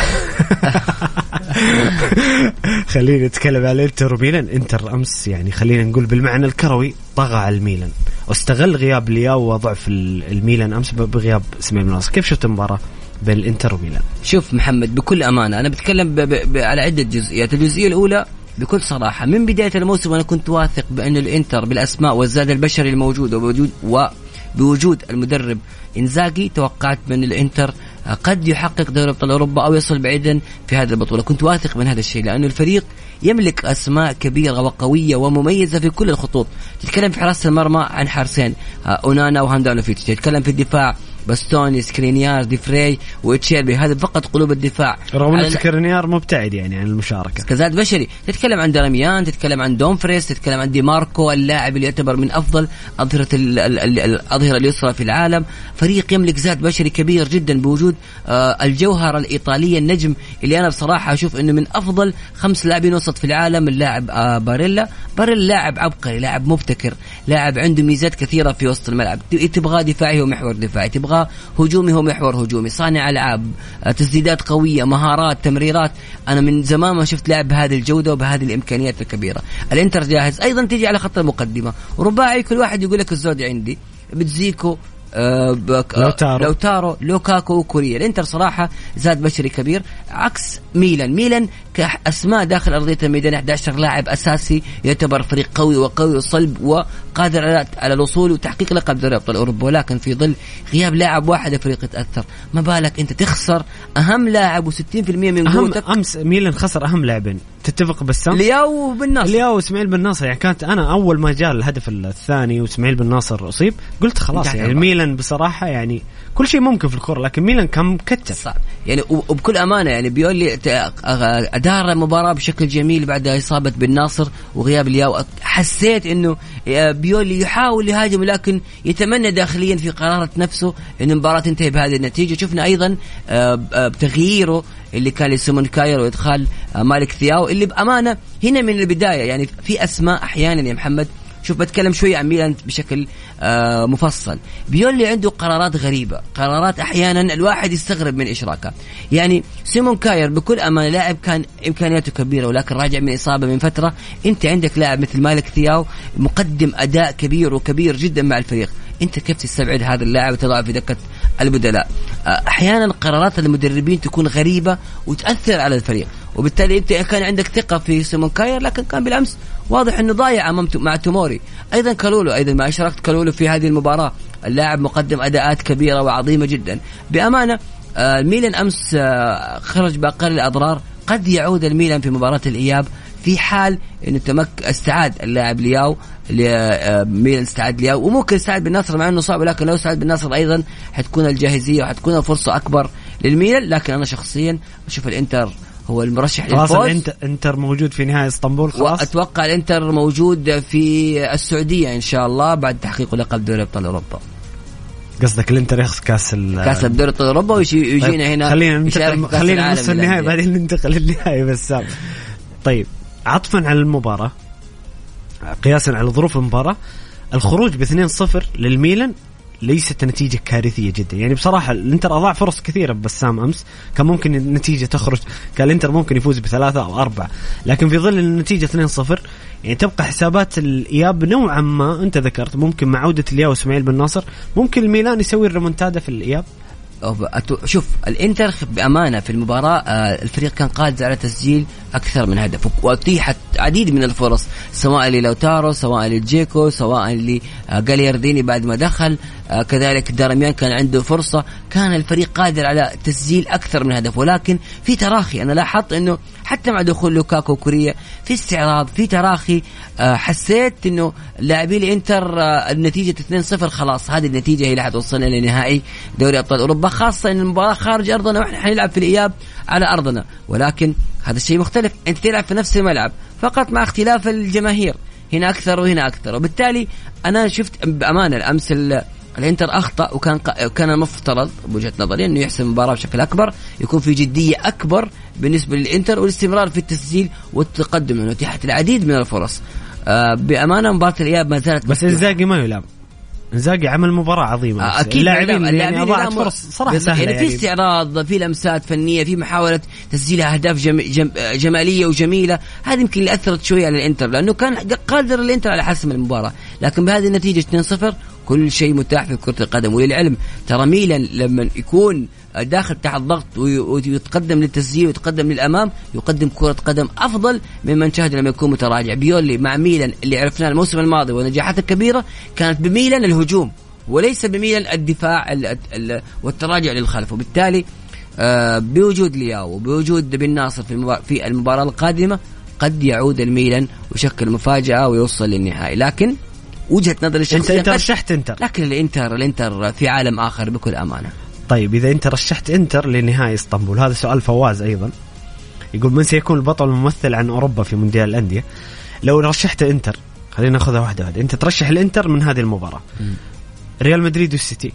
خلينا نتكلم على انتر وميلان. انتر أمس يعني خلينا نقول بالمعنى الكروي طغى على الميلان. واستغل غياب لياو وضعف الميلان أمس بغياب إسماعيل بن ناصر كيف شفت المباراة بين الانتر وميلان؟ شوف محمد بكل أمانة أنا بتكلم ب ب ب على عدة جزئيات. الجزئية الأولى بكل صراحة من بداية الموسم أنا كنت واثق بأن الإنتر بالأسماء والزاد البشري الموجود وبوجود وبوجود المدرب إنزاجي توقعت من الإنتر قد يحقق دوري أبطال أوروبا أو يصل بعيدا في هذه البطولة. كنت واثق من هذا الشيء لأنه الفريق يملك أسماء كبيرة وقوية ومميزة في كل الخطوط. تتكلم في حراسة المرمى عن حارسين آه، أونانا وهاندانوفيتش تتكلم في الدفاع باستوني سكرينيار ديفري وأتشيربي هذا فقط قلوب الدفاع. رغم ان سكرينيار مبتعد يعني عن المشاركة. كزاد بشري. تتكلم عن دراميان تتكلم عن دومفريس تتكلم عن دي ماركو اللاعب اللي يعتبر من أفضل أظهرة الأظهرة اليسرى في العالم. فريق يملك زاد بشري كبير جدا بوجود آه، الجوهره الإيطالية النجم اللي أنا بصراحة أشوف إنه من أفضل خمس لاعبين وسط في العالم اللاعب آه، باريلا. باريلا لاعب عبقري لاعب مبتكر لاعب عنده ميزات كثيرة في وسط الملعب. تبغى دفاعي ومحور دفاعي هجومي هو محور هجومي صانع ألعاب آه، تسديدات قوية مهارات تمريرات. أنا من زمان ما شفت لاعب بهذه الجودة وبهذه الإمكانيات الكبيرة. الإنتر جاهز. أيضا تيجي على خط المقدمة. رباعي كل واحد يقول لك الزود عندي. بتزيكو آه بك لو تارو لو تارو لوكاكو وكوريا. الإنتر صراحة زاد بشري كبير عكس ميلان. ميلان كاسماء داخل أرضية الميدان 11 لاعب أساسي يعتبر فريق قوي وقوي وصلب وقادر على على الوصول وتحقيق لقب دوري أبطال أوروبا ولكن في ظل غياب لاعب واحد الفريق يتأثر. ما بالك أنت تخسر أهم لاعب و60% من قوتك؟ أمس ميلان خسر أهم لاعبين. تتفق بسام لياو بن ناصر. لياو وإسماعيل بن ناصر. يعني كانت أنا أول ما جاء الهدف الثاني وإسماعيل بن ناصر أصيب قلت خلاص يعني المباراة. ميلان بصراحة يعني كل شيء ممكن في الكره لكن ميلان كان مكتف. صعب يعني وبكل أمانة يعني بيولي أدار المباراة بشكل جميل بعد إصابة بن ناصر وغياب الياو. حسيت إنه بيولي يحاول يهاجم لكن يتمنى داخليا في قرارة نفسه إن المباراة تنتهي بهذه النتيجة. شفنا أيضا آه، آه، بتغييره اللي كان لسيمون كاير وإدخال آه، مالك ثياو اللي بأمانة هنا من البداية يعني في أسماء أحيانا يا محمد شوف بتكلم شوية عن ميلان بشكل آه مفصل. بيولي عنده قرارات غريبة. قرارات أحيانا الواحد يستغرب من إشراكها. يعني سيمون كاير بكل أمانة لاعب كان إمكانياته كبيرة ولكن راجع من إصابة من فترة. أنت عندك لاعب مثل مالك ثياو مقدم أداء كبير وكبير جدا مع الفريق. أنت كيف تستبعد هذا اللاعب وتضعه في دكة البدلاء؟ آه، أحيانا قرارات المدربين تكون غريبة وتأثر على الفريق. وبالتالي أنت كان عندك ثقة في سيمون كاير لكن كان بالأمس واضح إنه ضايع أمام مع توموري. أيضا كالولو أيضا ما أشركت كالولو في هذه المباراة. اللاعب مقدم أداءات كبيرة وعظيمة جدا. بأمانة آه، الميلان أمس آه، خرج بأقل الأضرار. قد يعود الميلان في مباراة الإياب في حال انه تمك استعاد اللاعب لياو آه، ميلان استعاد لياو. وممكن استعاد بالنصر مع إنه صعب ولكن لو استعاد بالنصر أيضا حتكون الجاهزية وحتكون الفرصة أكبر للميلان. لكن أنا شخصيا أشوف الإنتر هو المرشح خلاص للفوز. الانتر إنتر موجود في نهائي إسطنبول خلاص؟ وأتوقع الإنتر موجود في السعودية إن شاء الله بعد تحقيق لقب دوري أبطال أوروبا. قصدك الإنتر ياخذ كأس ال كأس دوري أبطال أوروبا ويجينا طيب، هنا خلينا ننتقل خلينا نص النهائي. بعدين ننتقل للنهائي بسام طيب عطفا على المباراة قياسا على ظروف المباراة الخروج ب 2-0 للميلان ليست نتيجة كارثية جدا. يعني بصراحة الإنتر أضاع فرص كثيرة بسام أمس. كان ممكن النتيجة تخرج. كان الانتر ممكن يفوز بثلاثة أو أربعة. لكن في ظل النتيجة 2-0 يعني تبقى حسابات الإياب نوعا ما أنت ذكرت ممكن مع عودة لياو وإسماعيل بن ناصر ممكن الميلان يسوي الريمونتادا في الإياب. شوف الإنتر بأمانة في المباراة آه، الفريق كان قادر على تسجيل أكثر من هدف وأتيحت عديد من الفرص سواء للوتارو سواء لجيكو سواء لجاليارديني بعد ما دخل. آه، كذلك دارميان كان عنده فرصة كان الفريق قادر على تسجيل أكثر من هدف. ولكن في تراخي أنا لاحظت إنه حتى مع دخول لوكاكو وكوريا في استعراض في تراخي. آه، حسيت إنه لاعبي الإنتر آه، النتيجة 2-0 خلاص هذه النتيجة هي اللي حتوصلنا لنهائي دوري أبطال أوروبا خاصة إن المباراة خارج أرضنا وإحنا حنلعب في الإياب على أرضنا. ولكن هذا الشيء مختلف. أنت تلعب في نفس الملعب فقط مع اختلاف الجماهير. هنا أكثر وهنا أكثر. وبالتالي أنا شفت بأمانة الأمس ال- الإنتر أخطأ وكان كان المفترض بوجهة نظري إنه يحسم المباراة بشكل أكبر يكون في جدية أكبر بالنسبة للإنتر والاستمرار في التسجيل والتقدم لأنه اتيحت العديد من الفرص. آه بأمانة مباراة الإياب ما زالت بس. إنزاجي ما يلام انزاجي عمل مباراة عظيمة آه، أكيد اللاعبين يعني أضاعت فرص صراحة. سهلة يعني في استعراض في لمسات فنية في محاولة تسجيل أهداف جم... جم... جمالية وجميلة. هذه يمكن اللي أثرت شوية على الإنتر لأنه كان قادر الإنتر على حسم المباراة. لكن بهذه النتيجة 2-0 كل شيء متاح في كرة القدم. وللعلم ترى ميلان لما يكون داخل تحت ضغط وي- ويتقدم للتسجيل ويتقدم للأمام يقدم كرة قدم أفضل مما نشاهد لما يكون متراجع. بيولي مع ميلان اللي عرفناه الموسم الماضي ونجاحاته الكبيرة كانت بميلان الهجوم وليس بميلان الدفاع ال- ال- والتراجع للخلف وبالتالي آه، بوجود لياو وبوجود بن ناصر في المباراة القادمة قد يعود الميلان ويشكل مفاجأة ويوصل للنهائي. لكن وجهة نظري انت الشخصية انت رشحت إنتر. لكن الانتر الإنتر في عالم آخر بكل أمانة. طيب إذا أنت رشحت إنتر لنهائي إسطنبول هذا سؤال فواز أيضا. يقول من سيكون البطل الممثل عن أوروبا في مونديال الأندية؟ لو رشحت إنتر خلينا ناخذها واحدة واحدة. أنت ترشح الإنتر من هذه المباراة. ريال مدريد والسيتي.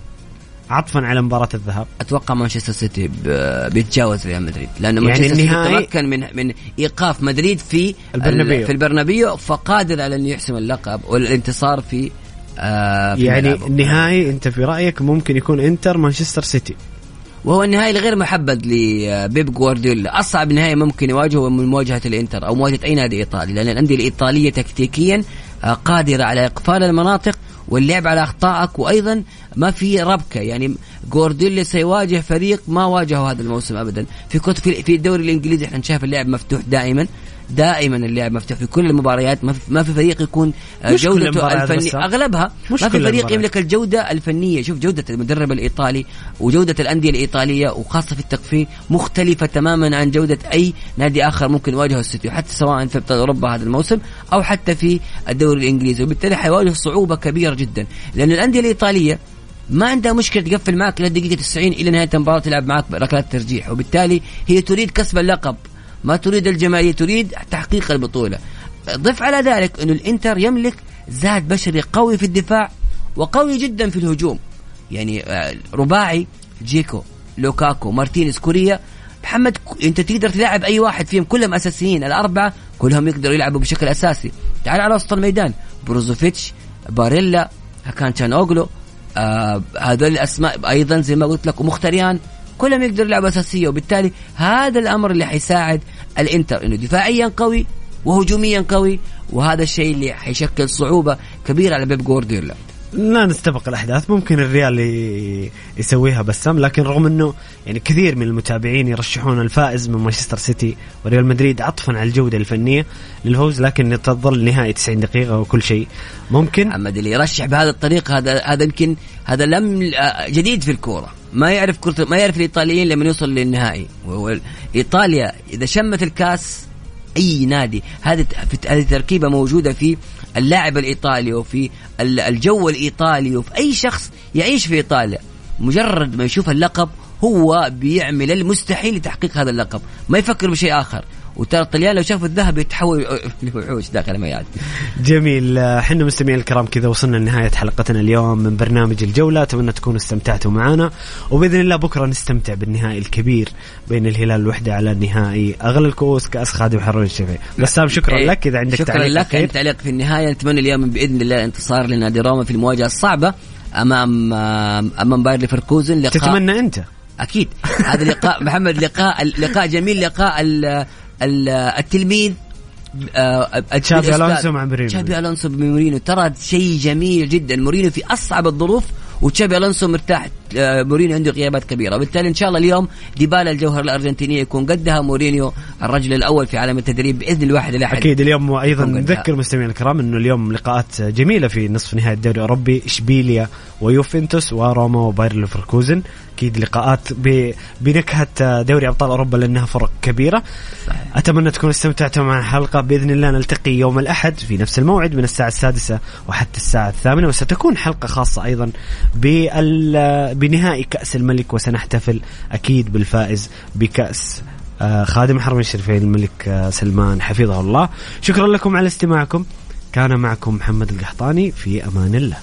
عطفا على مباراة الذهاب. أتوقع مانشستر سيتي بيتجاوز ريال مدريد. لأنه يعني مانشستر سيتي النهائي- تمكن من من إيقاف مدريد في البرنابيو. في البرنابيو فقادر على انه يحسم اللقب والانتصار في آه يعني ملعبه. النهائي انت في رأيك ممكن يكون انتر مانشستر سيتي؟ وهو النهائي الغير محبذ لبيب جوارديولا. أصعب نهائي ممكن يواجهه هو من مواجهة الإنتر أو مواجهة أي نادي إيطالي لأن الأندية الإيطالية تكتيكيا آه، قادرة على إقفال المناطق واللعب على أخطائك وأيضا ما في ربكة. يعني جوارديولا سيواجه فريق ما واجهه هذا الموسم ابدا. في كنت في في الدوري الإنجليزي إحنا شايف اللعب مفتوح دائما. دائما اللعب مفتوح في كل المباريات ما في, ما في فريق يكون آه، جودته الفنية. أغلبها ما في فريق المباريات. يملك الجودة الفنية شوف جودة المدرب الإيطالي وجودة الأندية الإيطالية وخاصة في التقفيل مختلفة تماما عن جودة أي نادي آخر ممكن يواجهه السيتي حتى سواء في ابطال أوروبا هذا الموسم أو حتى في الدوري الإنجليزي وبالتالي حيواجه صعوبة كبيرة جدا لأن الأندية الإيطالية ما عندها مشكلة تقفل معك للدقيقه 90 إلى نهاية المباراة تلعب معك ركلات ترجيح وبالتالي هي تريد كسب اللقب ما تريد الجماهير تريد تحقيق البطولة. ضف على ذلك إنه الإنتر يملك زاد بشري قوي في الدفاع وقوي جدا في الهجوم. يعني آه، رباعي جيكو لوكاكو مارتينيز كوريا محمد أنت تقدر تلعب أي واحد فيهم كلهم أساسيين الأربعة كلهم يقدروا يلعبوا بشكل أساسي. تعال على وسط الميدان. بروزوفيتش باريلا هاكان تشالهان اوغلو آه هذول الأسماء أيضا زي ما قلت لك ومخيتاريان. كلهم يقدروا يلعبوا أساسية وبالتالي هذا الأمر اللي حيساعد الإنتر إنه دفاعيا قوي وهجوميا قوي وهذا الشيء اللي حيشكل صعوبة كبيرة على بيب جوارديولا. لا نستبق الأحداث ممكن الريال يسويها بسام لكن رغم إنه يعني كثير من المتابعين يرشحون الفائز من مانشستر سيتي وريال مدريد عطفا على الجودة الفنية للفوز لكن تظل نهائي 90 دقيقة وكل شيء ممكن. محمد اللي يرشح بهذه الطريقة هذا هذا يمكن هذا لم آه، جديد في الكورة. ما يعرف كرة ما يعرف الإيطاليين لما يوصل للنهائي. إيطاليا إذا شمت الكاس أي نادي هذه هذه تركيبة موجودة في اللاعب الإيطالي وفي ال- الجو الإيطالي وفي أي شخص يعيش في إيطاليا مجرد ما يشوف اللقب هو بيعمل المستحيل لتحقيق هذا اللقب ما يفكر بشيء آخر. وترى الطليان لو شافوا الذهب يتحول لوحوش داخل المياد جميل. آه، حنا مستمعين الكرام كذا وصلنا لنهاية حلقتنا اليوم من برنامج الجولة. أتمنى تكونوا استمتعتوا معنا. وبإذن الله بكرة نستمتع بالنهائي الكبير بين الهلال والوحدة على النهائي أغلى الكؤوس كأس خادم حرون الشفيع بسام شكرا إيه، لك إذا عندك شكرا تعليق لك. عندك تعليق في النهاية. نتمنى اليوم بإذن الله انتصار لنادي روما في المواجهة الصعبة أمام أمام باير ليفركوزن. لقاء تتمنى أنت؟ أكيد. هذا لقاء محمد لقاء لقاء جميل. لقاء التلميذ آه، تشابي. ألونسو مع مورينيو. تشابي ألونسو مورينيو ترى شيء جميل جدا مورينيو في أصعب الظروف وتشابي ألونسو مرتاح مورينيو عنده غيابات كبيرة وبالتالي إن شاء الله اليوم ديبالا الجوهر الارجنتيني يكون قدها مورينيو الرجل الأول في عالم التدريب بإذن الواحد الاحد أكيد اليوم أيضا. نذكر مستمعينا الكرام إنه اليوم لقاءات جميلة في نصف نهائي الدوري الأوروبي إشبيليا ويوفنتوس وروما وباير ليفركوزن أكيد لقاءات. بنكهة دوري أبطال أوروبا لأنها فرق كبيرة أتمنى تكونوا استمتعتوا مع الحلقة بإذن الله نلتقي يوم الأحد في نفس الموعد من الساعة السادسة وحتى الساعة الثامنة وستكون حلقة خاصة أيضا بال... بنهائي كأس الملك وسنحتفل أكيد بالفائز بكأس آه، خادم الحرمين الشريفين الملك آه، سلمان حفظه الله. شكرا لكم على استماعكم. كان معكم محمد القحطاني في أمان الله.